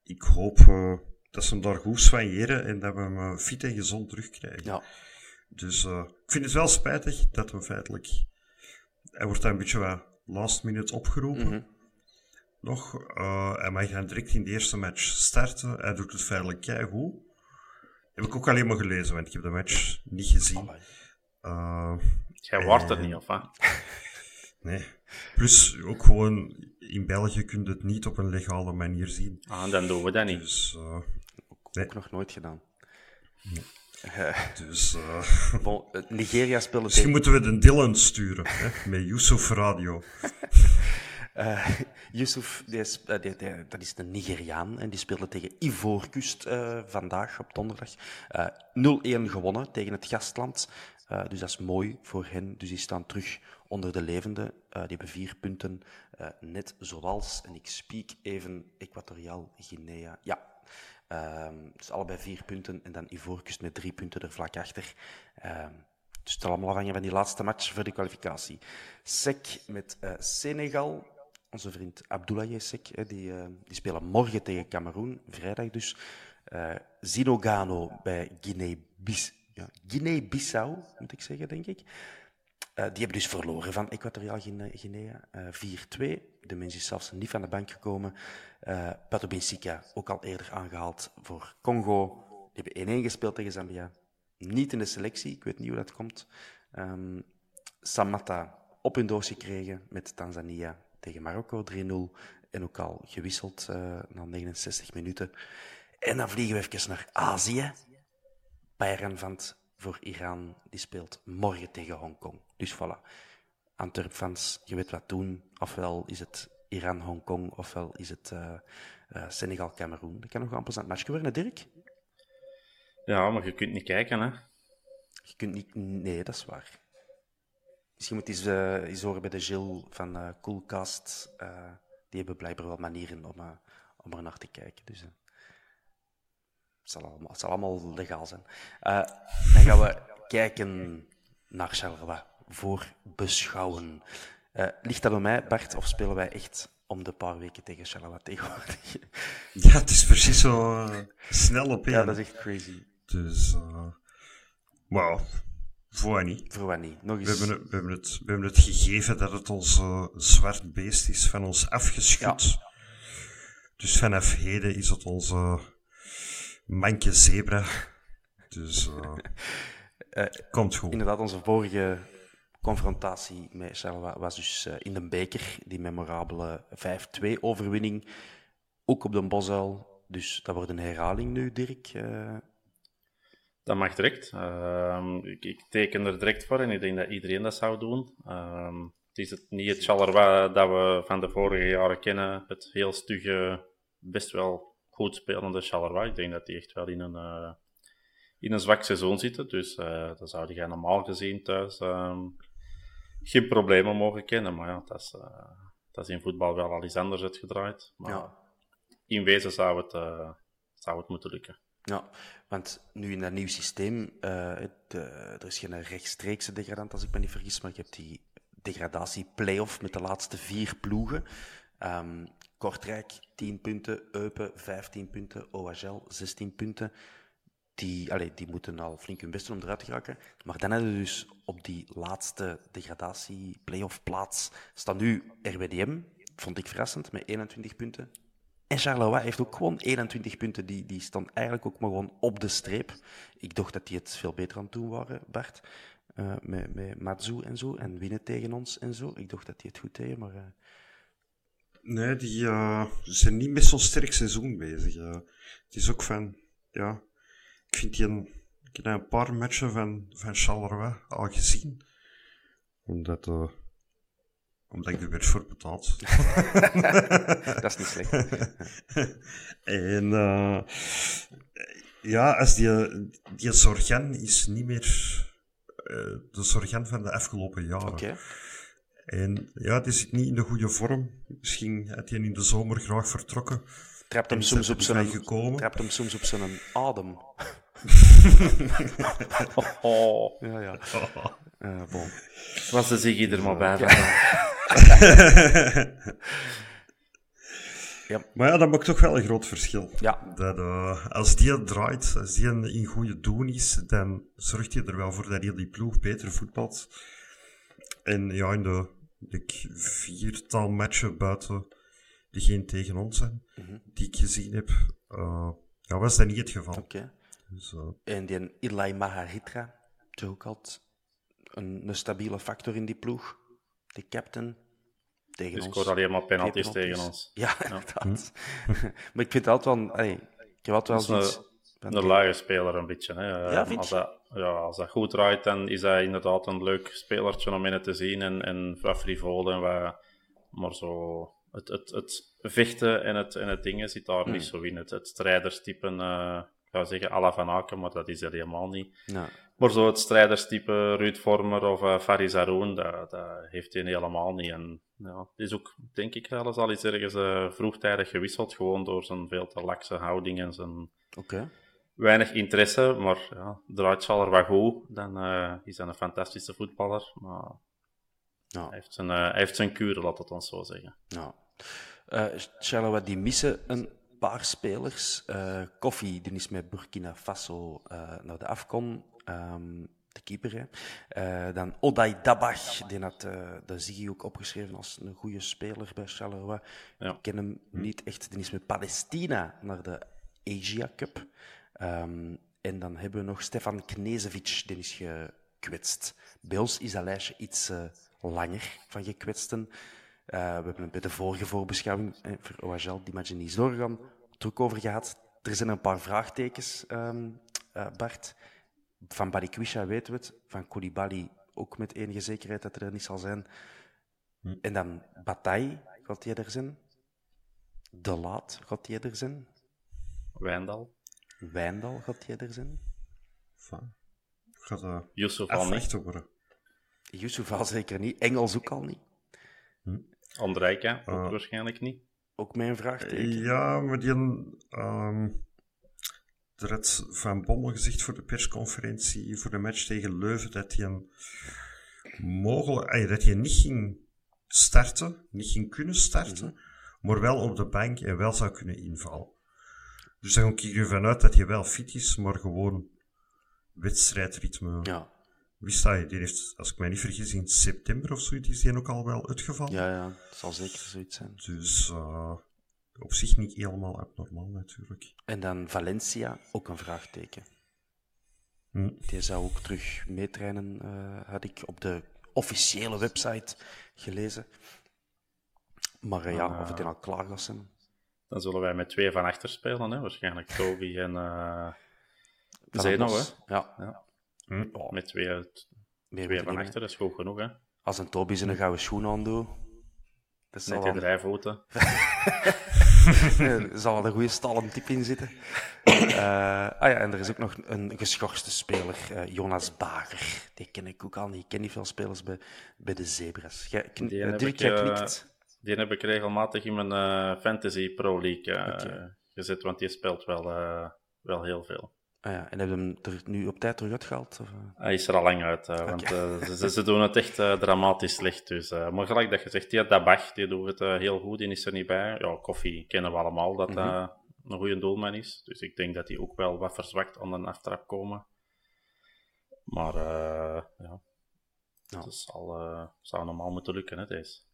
ik hoop uh, dat ze hem daar goed soigneren en dat we hem uh, fit en gezond terugkrijgen. Ja. Dus ik vind het wel spijtig dat hem feitelijk... Hij wordt dan een beetje wat last minute opgeroepen. Mhm. Nog. hij mag dan direct in de eerste match starten. Hij doet het feitelijk keigoed. Heb ik ook alleen maar gelezen, want ik heb de match niet gezien. Jij wordt er niet, of wat? Nee. Plus, ook gewoon, in België kun je het niet op een legale manier zien. Ah, dan doen we dat niet. Dus, uh, nee. Ook nog nooit gedaan. Nee. Dus, uh, bon, Nigeria speelde Misschien moeten we de Dylan sturen, hè, met Yusuf Radio. Uh, Yusuf, die is, uh, die, die, dat is een Nigeriaan en die speelde tegen Ivoorkust uh, vandaag op donderdag. 0-1 gewonnen tegen het gastland. Dus dat is mooi voor hen. Dus die staan terug onder de levende. die hebben vier punten, net zoals, en ik speak even Equatoriaal Guinea. Ja, ehm, dus allebei vier punten en dan Ivoorkust met drie punten er vlak achter. Ehm, dus het zal allemaal afhangen van die laatste match voor de kwalificatie. SEC met Senegal onze vriend Abdullah Yesek, die, die spelen morgen tegen Cameroen, vrijdag dus. Zinogano bij Guinea-Bissau, ja, Guinea moet ik zeggen, denk ik. Uh, die hebben dus verloren van Equatoriaal Guinea, 4-2. De mens is zelfs niet van de bank gekomen. Uh, Pato ook al eerder aangehaald voor Congo. Die hebben 1-1 gespeeld tegen Zambia. Niet in de selectie, ik weet niet hoe dat komt. Um, Samatta op hun doos gekregen met Tanzania tegen Marokko 3-0 en ook al gewisseld uh, na 69 minuten. En dan vliegen we even naar Azië. Bayern Vant voor Iran, die speelt morgen tegen Hongkong. Dus voilà. Antwerp-fans, je weet wat doen. Ofwel is het Iran-Hongkong, ofwel is het uh, uh, Senegal-Cameroen. Dat kan nog een plezant matchje worden, Dirk? Ja, maar je kunt niet kijken, hè? Je kunt niet... Nee, dat is waar. Misschien moet je eens, uh, eens horen bij de Gilles van Coolcast. Die hebben blijkbaar wel manieren om, om er naar te kijken. Dus het zal, allemaal, het zal allemaal legaal zijn. dan gaan we kijken naar Charleroi voor beschouwen. ligt dat bij mij, Bart, of spelen wij echt om de paar weken tegen Charleroi tegenwoordig? Ja, het is precies zo snel op Ja, dat is echt crazy. Dus, wauw. Voor niet. Voor niet. Nog eens. We hebben, het, we, hebben het, we hebben het gegeven dat het ons uh, zwart beest is van ons afgeschud. Ja. Dus vanaf heden is het onze manke zebra. Dus uh, uh, komt goed. Inderdaad, onze vorige confrontatie met Charleroi was dus in de beker, die memorabele 5-2 overwinning. Ook op de Bosuil. Dus dat wordt een herhaling nu, Dirk. Dat mag direct. Uh, ik, ik, teken er direct voor en ik denk dat iedereen dat zou doen. Uh, het is het niet het Charleroi dat we van de vorige jaren kennen. Het heel stugge, best wel goed spelende Charleroi. Ik denk dat die echt wel in een, uh, in een zwak seizoen zitten. Dus uh, dat zou die normaal gezien thuis um, geen problemen mogen kennen. Maar ja, dat is, uh, dat is in voetbal wel al iets anders uitgedraaid. Maar ja. in wezen zou het, zou het moeten lukken. Ja, Want nu in dat nieuw systeem, de, er is geen rechtstreekse degradant als ik me niet vergis, maar je hebt die degradatie-playoff met de laatste vier ploegen. Um, Kortrijk 10 punten, Eupen 15 punten, OHL 16 punten. Die, allez, die moeten al flink hun best doen om eruit te geraken. Maar dan hebben we dus op die laatste degradatie-playoff plaats staan nu RWDM, vond ik verrassend, met 21 punten. En Charleroi heeft ook gewoon 21 punten. Die, die staan eigenlijk ook maar gewoon op de streep. Ik dacht dat die het veel beter aan het doen waren, Bart. Uh, met, met Matsu en zo. En winnen tegen ons en zo. Ik dacht dat die het goed deden, maar... Uh... Nee, die uh, zijn niet met zo'n sterk seizoen bezig. het is ook van... Ja, ik vind die een... Ik heb een paar matchen van, van Charleroi al gezien. Omdat omdat ik er werd voor betaald. dat is niet slecht. en ja, als die, die Zorgan is niet meer de Zorgan van de afgelopen jaren. Okay. En ja, die zit niet in de goede vorm. Misschien had hij in de zomer graag vertrokken. Trapt hem, soms op zijn, gekomen. trapt hem soms op zijn adem. oh. Ja, ja. Uh, bon. Was de Ziggy er maar bij. ja. Maar ja, dat maakt toch wel een groot verschil. Ja. Dat, uh, als die het als die in goede doen is, dan zorgt hij er wel voor dat hij die ploeg beter voetbalt. En ja, in de, de viertal matchen buiten die geen tegen ons zijn, mm -hmm. die ik gezien heb, uh, ja, was dat niet het geval. Okay. Dus, uh... En die Ilai Maharitra, toch ook altijd een, een stabiele factor in die ploeg de captain tegen dus ons. scoort alleen maar penalties tegen ons. Ja, inderdaad. maar ik vind het altijd wel... Allee, ik heb altijd wel. Een, een lage speler een beetje. Hè. Ja, vind als, dat, ja, als dat goed draait, dan is hij inderdaad een leuk spelertje om in te zien. En, en wat frivol en wat... Maar zo... Het, het, het vechten en het, en het dingen zit daar niet zo in. Het, het strijderstype... Uh, ik zou zeggen, Alla van Aken, maar dat is er helemaal niet. Ja. Maar zo het strijderstype Ruud Vormer of uh, Faris dat, dat, heeft hij helemaal niet. En ja, het is ook, denk ik, zelfs al iets ergens uh, vroegtijdig gewisseld, gewoon door zijn veel te lakse houding en zijn okay. Weinig interesse. Maar ja, draait zal er wat goed, dan uh, is hij een fantastische voetballer. Maar ja. hij, heeft zijn, hij heeft zijn kuren, laat het ons zo zeggen. Ja. Charlotte, die missen een paar spelers. Koffie, die is met Burkina Faso naar de Afcon. Um, de keeper. Uh, dan Oday Dabach, die had uh, de Ziggy ook opgeschreven als een goede speler bij Charleroi. Ja. Ik ken hem niet echt. Die is met Palestina naar de Asia Cup. Um, en dan hebben we nog Stefan Knezevic, die is gekwetst. Bij ons is dat lijstje iets uh, langer van gekwetsten. we hebben bij de vorige voorbeschouwing eh, voor OHL, die match niet het ook over gehad. Er zijn een paar vraagtekens, um, Bart. Van Barikwisha weten we het. Van Koulibaly ook met enige zekerheid dat er niet zal zijn. Hm. En dan Bataille, gaat die er zijn? De Laat, gaat die er zijn? Wijndal. Wijndal, gaat die er zijn? Van. Gaat dat Yusuf al niet. worden? Yusuf al zeker niet. Engels ook al niet. Hm. Andrijka, ook uh, waarschijnlijk niet. Ook mijn vraagteken. Ja, maar die... Um, er had Van Bommel gezegd voor de persconferentie voor de match tegen Leuven dat hij een mogelijk, dat hij niet ging starten, niet ging kunnen starten, maar wel op de bank en wel zou kunnen invallen. Dus dan ga ik ervan uit dat hij wel fit is, maar gewoon wedstrijdritme. Ja. Wist hij, die heeft, als ik mij niet vergis, in september of zoiets is hij ook al wel uitgevallen. Ja, ja, het zal zeker zoiets zijn. Dus uh, op zich niet helemaal abnormaal natuurlijk. En dan Valencia, ook een vraagteken. Hm. Die zou ook terug meetrainen, uh, had ik op de officiële website gelezen. Maar uh, ja, of het al klaar was zijn. Dan zullen wij met twee van achter spelen, hè? waarschijnlijk Toby en uh, Zeno. Hè? Ja. ja. Hm. Oh, met twee, twee van achter, dat is goed genoeg. Hè? Als een Toby zijn gouden schoen aandoet. Dat Met die drijfvoeten. er zal wel een goede stallen tip in zitten. Uh, ah ja, en er is ook nog een geschorste speler, uh, Jonas Bager. Die ken ik ook al niet. Ik ken niet veel spelers bij, bij de Zebras. Jij, kn- die uh, heb Dirk, ik, jij eh, knikt. Die heb ik regelmatig in mijn Fantasy Pro League Oké. gezet, want die speelt wel, wel heel veel. Ah ja, en hebben hem er nu op tijd terug uitgehaald? Of? Hij is er al lang uit, want ze, ze, doen het echt dramatisch slecht. Dus, maar gelijk dat je zegt, ja, Dabach, die doet het heel goed, die is er niet bij. Ja, Koffie kennen we allemaal, dat hij mm -hmm. een goede doelman is. Dus ik denk dat hij ook wel wat verzwakt aan de aftrap komen. Maar ja, ja. dat zal, normaal moeten lukken, hè, deze.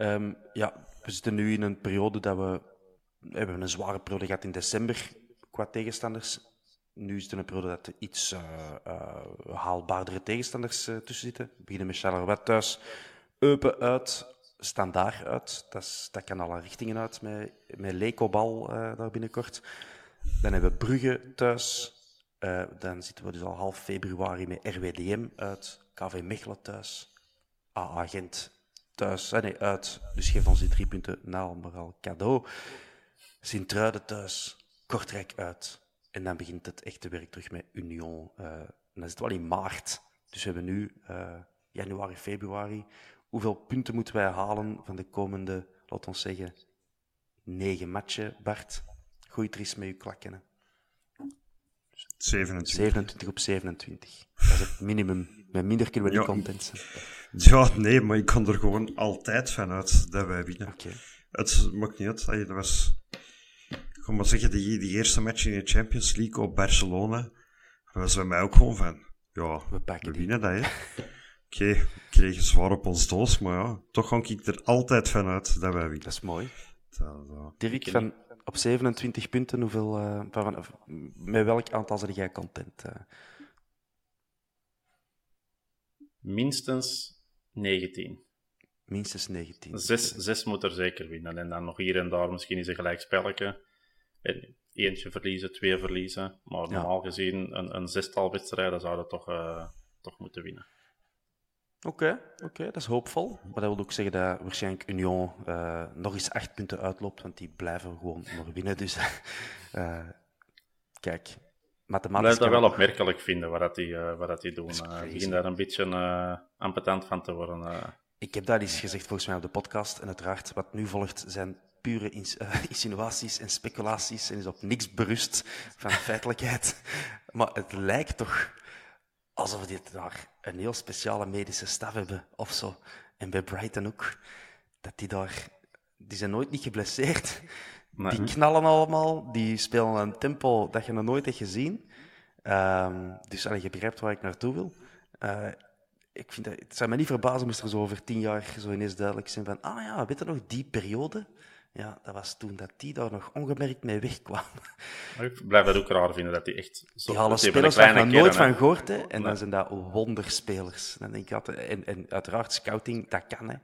Um, ja, we zitten nu in een periode dat we... Hebben een zware periode gehad in december qua tegenstanders. Nu is het een periode dat er iets uh, uh, haalbaardere tegenstanders uh, tussen zitten. We beginnen met Charleroi thuis, Eupen uit, Standaard uit. Dat, is, dat kan alle richtingen uit met, met Lekobal daar binnenkort. Dan hebben we Brugge thuis. dan zitten we dus al half februari met RWDM uit, KV Mechelen thuis, AA Gent thuis. nee, uit. Dus geef ons die drie punten na, maar al cadeau. Sint-Truiden thuis. Kortrijk uit. En dan begint het echte werk terug met Union. Uh, en dan is het wel in maart. Dus we hebben nu uh, januari, februari. Hoeveel punten moeten wij halen van de komende, laten we zeggen, negen matchen, Bart? Goeie eens met uw klakken. 27. 27 op 27. Dat is het minimum. Met minder kunnen we niet ja. content zijn. Ja, nee, maar ik kan er gewoon altijd van uit dat wij winnen. Okay. Het maakt niet uit. Dat was ik ga maar zeggen, die, die eerste match in de Champions League op Barcelona, dat was bij mij ook gewoon van, ja, we, pakken we winnen dat, hè. Oké, okay, we kregen zwaar op ons doos, maar ja, toch ga ik er altijd van uit dat wij winnen. Dat is mooi. Dat, dat... Dirk, van, op 27 punten, hoeveel, uh, van, met welk aantal zit jij content? Uh? Minstens 19. Minstens 19. Zes, zes moet er zeker winnen. En dan nog hier en daar misschien eens een gelijk spelletje. En eentje verliezen, twee verliezen. Maar ja. normaal gezien, een, een zestal wedstrijden zouden toch, uh, toch moeten winnen. Oké, okay, oké, okay, dat is hoopvol. Maar dat wil ook zeggen dat waarschijnlijk Union uh, nog eens acht punten uitloopt, want die blijven gewoon nog winnen. Dus uh, kijk, mathematisch... Blijf dat wel opmerkelijk vinden, wat, dat die, uh, wat dat die doen. Ik begin daar een beetje ampetant van te worden. Ik heb dat eens gezegd volgens mij op de podcast. En uiteraard, wat nu volgt zijn pure ins uh, insinuaties en speculaties en is op niks berust van feitelijkheid. Maar het lijkt toch alsof dit daar een heel speciale medische staf hebben of zo. En bij Brighton ook. Dat die daar... Die zijn nooit niet geblesseerd. Nee. Die knallen allemaal. Die spelen een tempo dat je nog nooit hebt gezien. Um, dus allee, je begrijpt waar ik naartoe wil. Uh, ik vind dat, het zou me niet verbazen moest er zo over tien jaar zo ineens duidelijk zijn van ah ja, weet je nog, die periode? Ja, dat was toen dat die daar nog ongemerkt mee wegkwam. Ik blijf het ook raar vinden dat die echt zo... Die halen spelers waar je nooit van gehoord, hè. En dan zijn dat wonderspelers. Dan denk ik altijd, en, en uiteraard, scouting, dat kan, hè.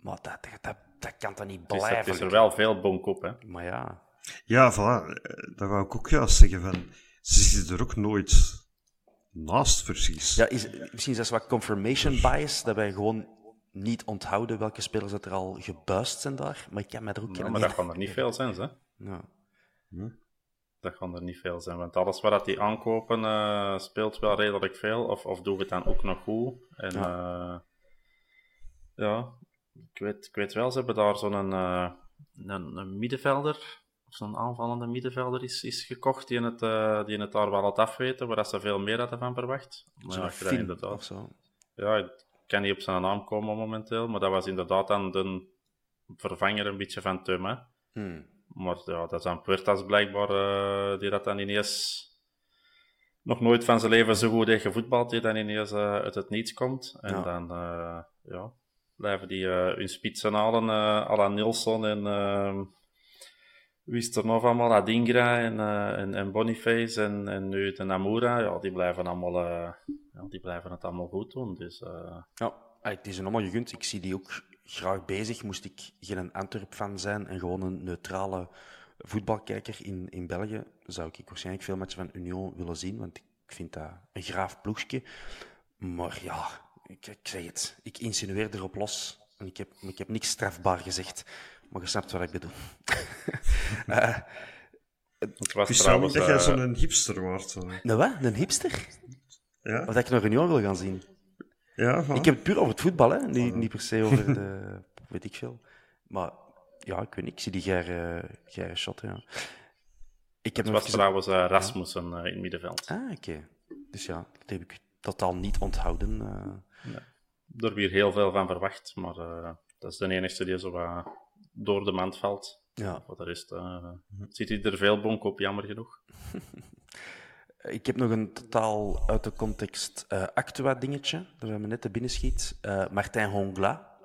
Maar dat, dat, dat, dat kan dan niet blijven. Het is, is er wel veel bonk op, hè. Maar ja... Ja, voilà. Dat wou ik ook juist zeggen, van... Ze zitten er ook nooit naast, precies. Ja, is, misschien is dat wat confirmation bias, dat wij gewoon niet onthouden welke spelers dat er al gebuist zijn daar. Maar ik kan mij er ook ja, Maar dat kan er niet veel zijn, hè? Ja. Hm? Dat kan er niet veel zijn, want alles wat die aankopen uh, speelt wel redelijk veel, of, of doen we het dan ook nog goed. En ja, uh, ja ik, weet, ik weet wel, ze hebben daar zo'n uh, een, een middenvelder, of zo'n aanvallende middenvelder is, is gekocht die het, uh, die het daar wel had afweten, waar ze veel meer hadden van verwacht. Maar ja, inderdaad. of zo. Ja, ik kan niet op zijn naam komen momenteel, maar dat was inderdaad dan de vervanger een beetje van Tum. Hmm. Maar ja, dat is dan Puertas blijkbaar, uh, die dat dan ineens nog nooit van zijn leven zo goed heeft gevoetbald, die dan ineens uh, uit het niets komt. En ja. dan ja, blijven die hun spitsen halen, à la Nilsson en ehm, wie is er nog allemaal? Adingra en, uh, en, Boniface en, en nu de Namura. Ja, die blijven, allemaal, uh, ja, die blijven het allemaal goed doen. Dus, uh... Ja, het is allemaal gegund. Ik zie die ook graag bezig. Moest ik geen Antwerp-fan zijn en gewoon een neutrale voetbalkijker in, in België, zou ik waarschijnlijk veel matchen van Union willen zien, want ik vind dat een graaf ploegje. Maar ja, ik, ik zeg het. Ik insinueer erop los. En ik heb, ik heb niks strafbaar gezegd. Maar je snapt wat ik bedoel. uh, het was trouwens, dat jij uh, zo'n hipster wordt. Zo. Nou wat? Een hipster? Ja. Of dat ik nog een jongen wil gaan zien. Ja, van. Ik heb het puur over het voetbal, hè. Niet, niet per se over de... weet ik veel. Maar ja, ik weet niet. Ik zie die geire, geire shot, ja. Ik heb Het was trouwens eh, Rasmussen eh, in het middenveld. Ah, oké. Dus ja, dat heb ik totaal niet onthouden. Eh. Daar weer heel veel van verwacht, maar eh, dat is de enige die zo wat door de mand valt. ja. Voor de rest eh, zit hij er veel bonk op, jammer genoeg. Ik heb nog een totaal uit de context eh Actua dingetje, dat me net te binnen schiet. Eh, Martin Hongla,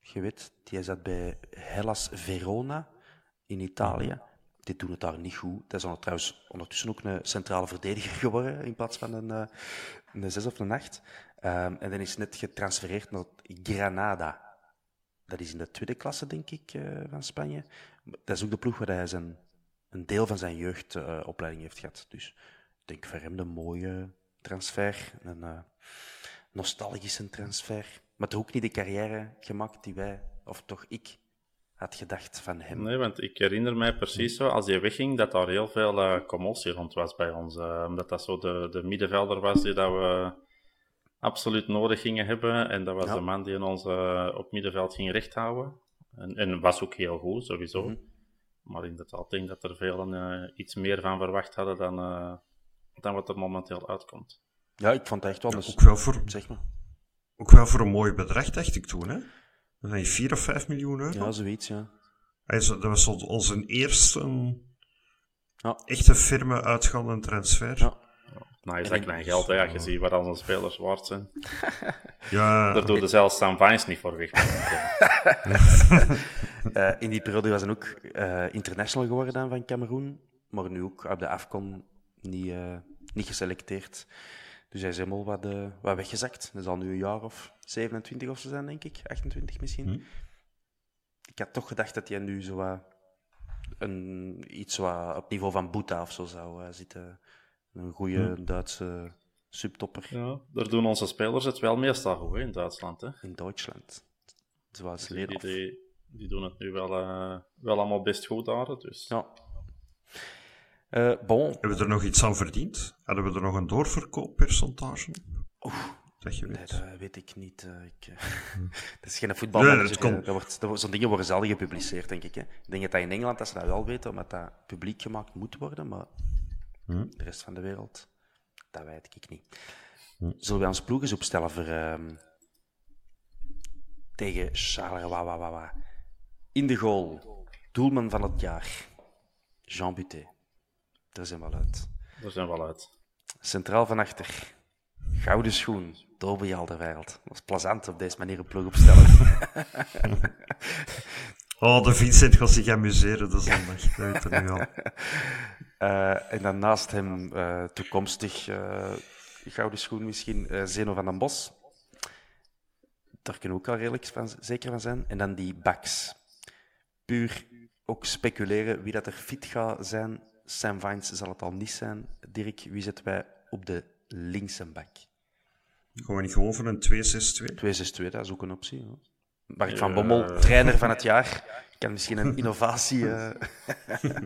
je weet, die zat bij Hellas Verona in Italië. Die doen het daar niet goed. Dat is trouwens ondertussen ook een centrale verdediger geworden in plaats van een, een 6 of een 8. Ehm, en dan is net getransfereerd naar Granada. Dat is in de tweede klasse, denk ik, eh, van Spanje. Dat is ook de ploeg waar hij zijn, een deel van zijn jeugdopleiding heeft gehad. Dus ik denk voor hem een mooie transfer. Een eh, nostalgische transfer. Maar toch ook niet de carrière gemaakt die wij, of toch ik, had gedacht van hem. Nee, want ik herinner mij precies zo, als hij wegging, dat daar heel veel eh, commotie rond was bij ons. omdat dat zo de, de middenvelder was die dat we absoluut nodig gingen hebben. En dat was Ja. de man die ons eh, op middenveld ging rechthouden. En, en was ook heel goed, sowieso. Mhm. Maar inderdaad, ik denk dat er velen eh, iets meer van verwacht hadden dan, eh, dan wat er momenteel uitkomt. Ja, ik vond het echt wel een... Ook wel, voor, Zeg maar. ook wel voor een mooi bedrag, dacht ik toen. Hè? Dat zijn 4 of 5 miljoen euro. Ja, zoiets, ja. Hij is- Dat was onze eerste Ja. echte firme uitgaande transfer. Ja. Nou, is dat ik- klein geld, hè? Als je ziet wat onze spelers waard zijn. Ja, Daar doe je zelfs Sam Vines niet voor weg. Eh, in die periode was hij ook eh, international geworden dan van Cameroen, maar nu ook op de AFCON niet, eh, niet geselecteerd. Dus hij is helemaal wat, wat weggezakt. Dat zal nu een jaar of 27 of zo zijn, denk ik. 28 misschien. Hm. Ik had toch gedacht dat hij nu zo wat een, iets wat op niveau van Boeta of zo zou eh, zitten. Een goede Duitse subtopper Ja, daar doen onze spelers het wel meestal goed hè, in Duitsland. Hè. in Duitsland. Zoals Die, Ledov. die, die doen het nu wel, eh, wel allemaal best goed daar. Dus. Ja. Eh, bon, hebben we er nog iets aan verdiend? Hadden we er nog een doorverkooppercentage? Dat je Nee, weet. dat weet ik niet. eh, ik, eh, dat is geen voetbalmanager. Nee, komt. Dat wordt- Zo'n dingen worden zelden gepubliceerd, denk ik. Hè. Ik denk dat dat in Engeland dat ze dat wel weten, omdat dat publiek gemaakt moet worden, maar Hm. de rest van de wereld, dat weet ik niet. Zullen we ons ploeg eens opstellen voor, ehm, tegen Charleroi? In de goal, doelman van het jaar, Jean Buté. Daar zijn we al uit. Daar zijn we wel uit. Centraal van achter. Gouden schoen. Dobby Alderweireld. Dat is plezant op deze manier een ploeg opstellen. Oh, de Vincent gaat zich amuseren de zondag. Dat weet nu al. Eh, en dan naast hem eh, toekomstig eh, gouden schoen misschien Zeno van den Bos. Daar kunnen we ook al redelijk van, zeker van zijn. En dan die backs. Puur ook speculeren wie dat er fit gaat zijn. Sam Vines zal het al niet zijn. Dirk, wie zetten wij op de linkse back? Gewoon niet gewoon voor een 2-6-2. 262, dat is ook een optie. hoor. Mark van. Bommel, trainer van het jaar. Kan misschien een innovatie. eh,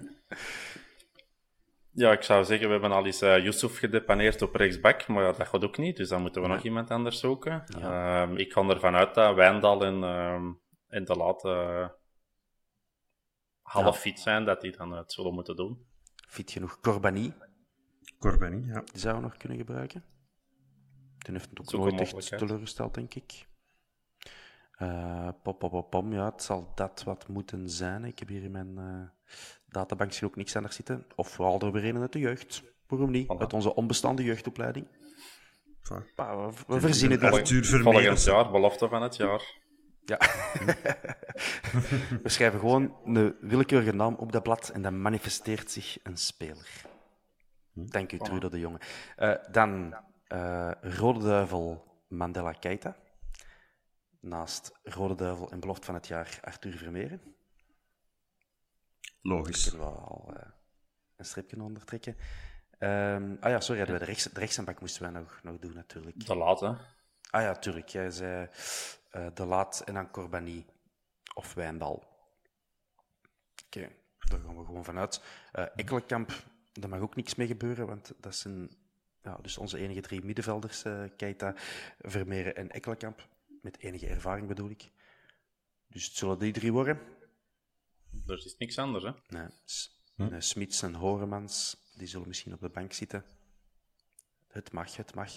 Ja, ik zou zeggen, we hebben al eens eh Yusuf gedepaneerd op rechtsback, maar ja, dat gaat ook niet, dus dan moeten we nog iemand anders zoeken. Ehm, ik ga ervan uit dat Wijndal en, ehm en De Laat eh, half Ja. fit zijn, dat die dan het zullen moeten doen. fit genoeg. Corbani, Corbani, ja. die zouden we nog kunnen gebruiken. Die heeft het ook nooit echt teleurgesteld, denk ik. Eh pop, pop, pop, pom, ja, het zal dat wat moeten zijn. Ik heb hier in mijn eh databank misschien ook niks anders zitten. Of vooral door weer uit de jeugd. Waarom niet? Uit onze onbestaande jeugdopleiding. Voilà. Maar we, we verzinnen die. Arthur Vermeeren. Volgend jaar, belofte van het jaar. Ja. We schrijven gewoon een willekeurige naam op dat blad en dan manifesteert zich een speler. Dank u, Trude de Jonge. Eh, dan eh, Rode Duivel Mandela Keita. Naast Rode Duivel en belofte van het jaar Arthur Vermeeren. Logisch. Kunnen we al eh, een streepje ondertrekken. Ehm, ah ja, sorry, hadden we de, rechts, de moesten wij nog, nog doen natuurlijk. De Laat, hè. Ah ja, tuurlijk. Jij zei eh, De Laat en dan Corbani of Wijndal. Oké, daar gaan we gewoon vanuit. Eh Ekkelenkamp, daar mag ook niks mee gebeuren, want dat zijn ja, dus onze enige drie middenvelders, eh Keita, Vermeeren en Ekkelenkamp. Met enige ervaring bedoel ik. Dus het zullen die drie worden. Er is niks anders, hè. Nee, S- Hm. Smits en Horemans, die zullen misschien op de bank zitten. Het mag, het mag.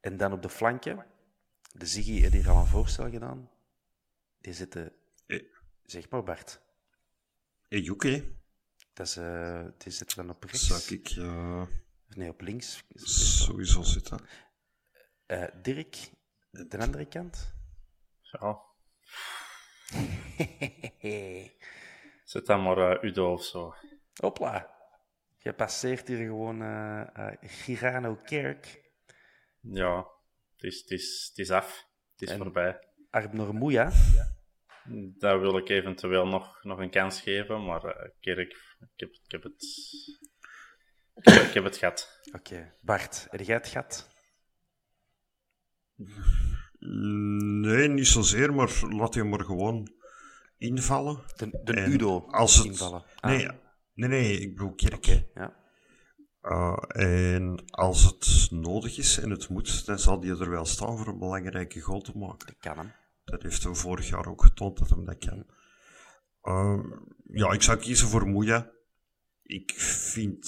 En dan op de flanken, de Ziggy heeft hier al een voorstel gedaan. Die zitten, Eh. zeg maar Bart, Ejuke, dat is, eh, die zitten dan op rechts. zou ik eh, Nee, op links. sowieso zitten. Eh, Dirk, de andere kant. Ja. Zet dan maar eh, Udo of zo. Hopla. Je passeert hier gewoon eh, Girano Kerk. Ja, het is, het is, het is af. Het is En- voorbij. Arbnor Moeja. Daar wil ik eventueel nog, nog een kans geven, maar Kerk, ik heb, ik heb het... Ik heb, ik heb het gehad. Oké. Bart, heb jij het gat? Nee, niet zozeer, maar laat je maar gewoon invallen. De, de Udo als het, invallen. Ah, Nee, nee, nee, ik bedoel Kerk. Ja. Uh, en als het nodig is en het moet, dan zal die er wel staan voor een belangrijke goal te maken. Dat kan hem. Dat heeft hij vorig jaar ook getoond dat hij dat kan. Uh, ja, ik zou kiezen voor Moeja. Ik vind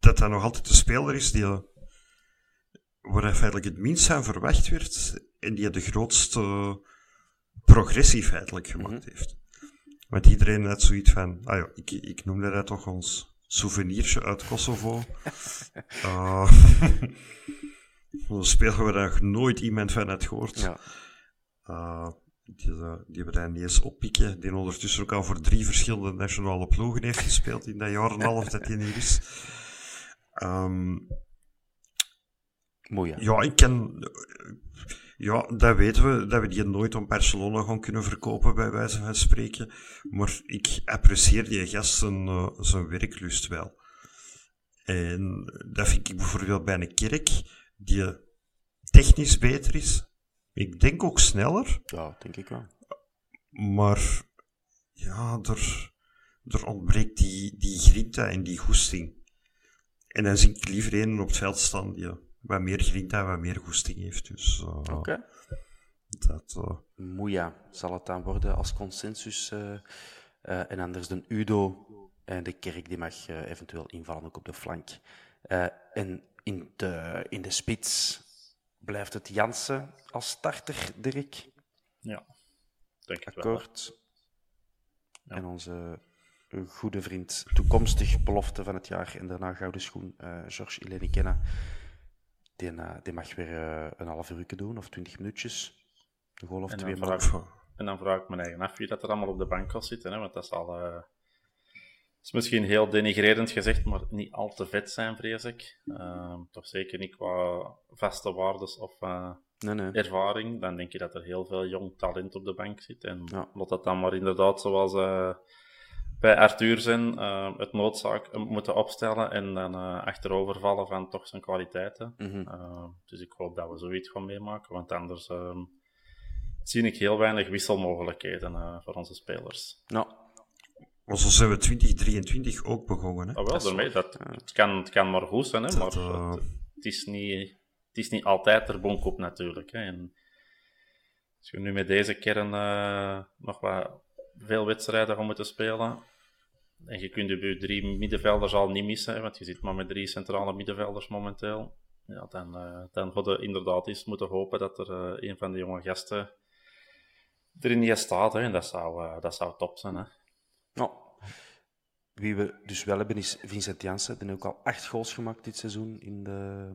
dat hij nog altijd de speler is die, waar hij feitelijk het minst aan verwacht werd en die de grootste progressie feitelijk gemaakt heeft. Want iedereen had zoiets van, ah ja, ik, ik noemde dat toch ons souvenirtje uit Kosovo. uh, een speler waar nog nooit iemand van had gehoord. Ja. Uh, die, uh, die we dan niet eens oppikken. Die ondertussen ook al voor drie verschillende nationale ploegen heeft gespeeld in dat jaar en half dat hij hier is. Um, Ja, ik ken... Ja, dat weten we, dat we die nooit om Barcelona gaan kunnen verkopen, bij wijze van spreken. Maar ik apprecieer die gast zijn, uh, zijn werklust wel. En dat vind ik bijvoorbeeld bij een kerk, die technisch beter is. Ik denk ook sneller. Ja, denk ik wel. Maar, ja, er, er ontbreekt die, die grinta en die goesting. En dan zie ik liever een op het veld staan die wat meer grinta en wat meer goesting heeft. Dus, uh, Oké. Okay. Dat, uh... Moeja zal het dan worden als consensus. Uh, en anders de Udo en de kerk die mag eventueel invallen ook op de flank. en in de, in de spits blijft het Jansen als starter, Dirk. Ja, denk ik Akkoord. Ja. En onze goede vriend, toekomstig belofte van het jaar en daarna gouden schoen, uh, Georges Ilenikena. Die, uh, die mag weer uh, een half uur doen of twintig minuutjes. Een goal of en twee vraag, En dan vraag ik me eigen af wie dat er allemaal op de bank zal zitten. Hè? Want dat is al. Uh, is misschien heel denigrerend gezegd, maar niet al te vet zijn, vrees ik. Uh, toch zeker niet qua vaste waardes of nee, nee. ervaring. Dan denk je dat er heel veel jong talent op de bank zit. En ja. dat dan maar inderdaad zoals bij Arthur zijn, het noodzaak moeten opstellen en dan achterovervallen van toch zijn kwaliteiten. Mhm. -hmm. dus ik hoop dat we zoiets gaan meemaken, want anders ehm, zie ik heel weinig wisselmogelijkheden voor onze spelers. Nou, zo zijn we 2023 ook begonnen. Hè? Oh, wel, daarmee, dat, het, kan, het kan maar goed zijn, hè, dat, maar uh... het, het, is niet, het is niet altijd er bonk op natuurlijk. Hè. En als je nu met deze kern uh, nog wat veel wedstrijden gaan moeten spelen, en je kunt je drie middenvelders al niet missen, want je zit maar met drie centrale middenvelders momenteel, ja, dan, uh, dan hadden we inderdaad eens moeten hopen dat er een van de jonge gasten erin niet staat. Hè, en dat zou, dat zou top zijn. Hè. Nou, wie we dus wel hebben is Vincent Janssen. Die heeft ook al acht goals gemaakt dit seizoen in de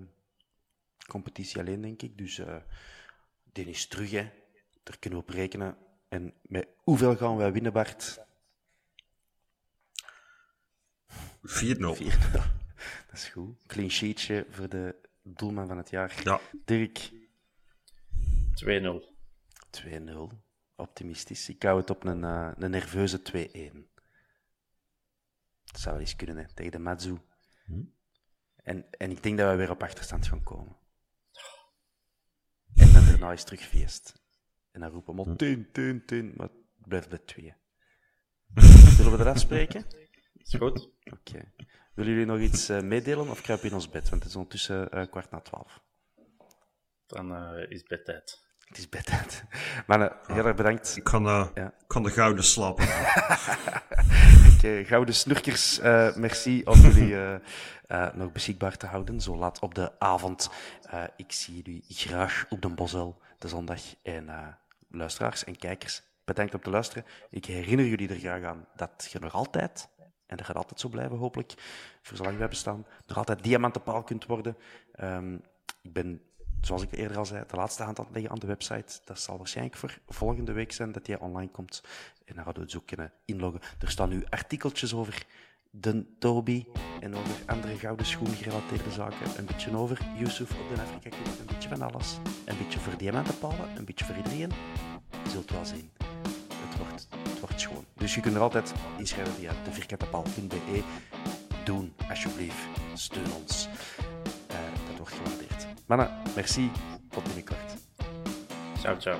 competitie alleen, denk ik. Dus die is terug. Daar kunnen we op rekenen. En met hoeveel gaan wij winnen, Bart? 4-0. Dat is goed. Clean sheetje voor de doelman van het jaar. Ja. Dirk? 2-0. 2-0 optimistisch. Ik hou het op een, uh, een nerveuze 2-1. Dat zou wel eens kunnen, hè, tegen de Matsu. Hm? En, en ik denk dat we weer op achterstand gaan komen. En dan daarna is terug feest. En dan roepen we, tien, tien, tien, maar het blijft bij twee. Zullen we dat afspreken? Is goed. Oké. Okay. Willen jullie nog iets uh, meedelen of kruipen in ons bed? Want het is ondertussen uh, kwart na twaalf. Dan uh, is bedtijd. Het is bedtijd. Mannen, heel erg bedankt. Ik kan, uh, Ja. ik kan de gouden slapen. Oké, gouden snurkers, eh, merci om jullie eh, eh, nog beschikbaar te houden, zo laat op de avond. Eh, ik zie jullie graag op de Bosel de zondag. En eh, luisteraars en kijkers, bedankt om te luisteren. Ik herinner jullie er graag aan dat je nog altijd, en dat gaat altijd zo blijven hopelijk, voor zolang wij bestaan, nog altijd diamantenpaal kunt worden. Ehm, ik ben zoals ik eerder al zei, de laatste hand aan het leggen aan de website. Dat zal waarschijnlijk voor volgende week zijn dat die online komt. En dan gaan we het zo kunnen inloggen. Er staan nu artikeltjes over de Toby en over andere gouden schoen gerelateerde zaken. Een beetje over Yusuf op de Afrika een beetje van alles. Een beetje voor diamantenpalen, een beetje voor iedereen. Je zult wel zien. Het wordt, wordt schoon. Dus je kunt er altijd inschrijven via devierkantepaal.be. Doen, alsjeblieft. Steun ons. Eh, dat wordt gewaardeerd. Mannen, merci. Tot binnenkort. Ciao, ciao.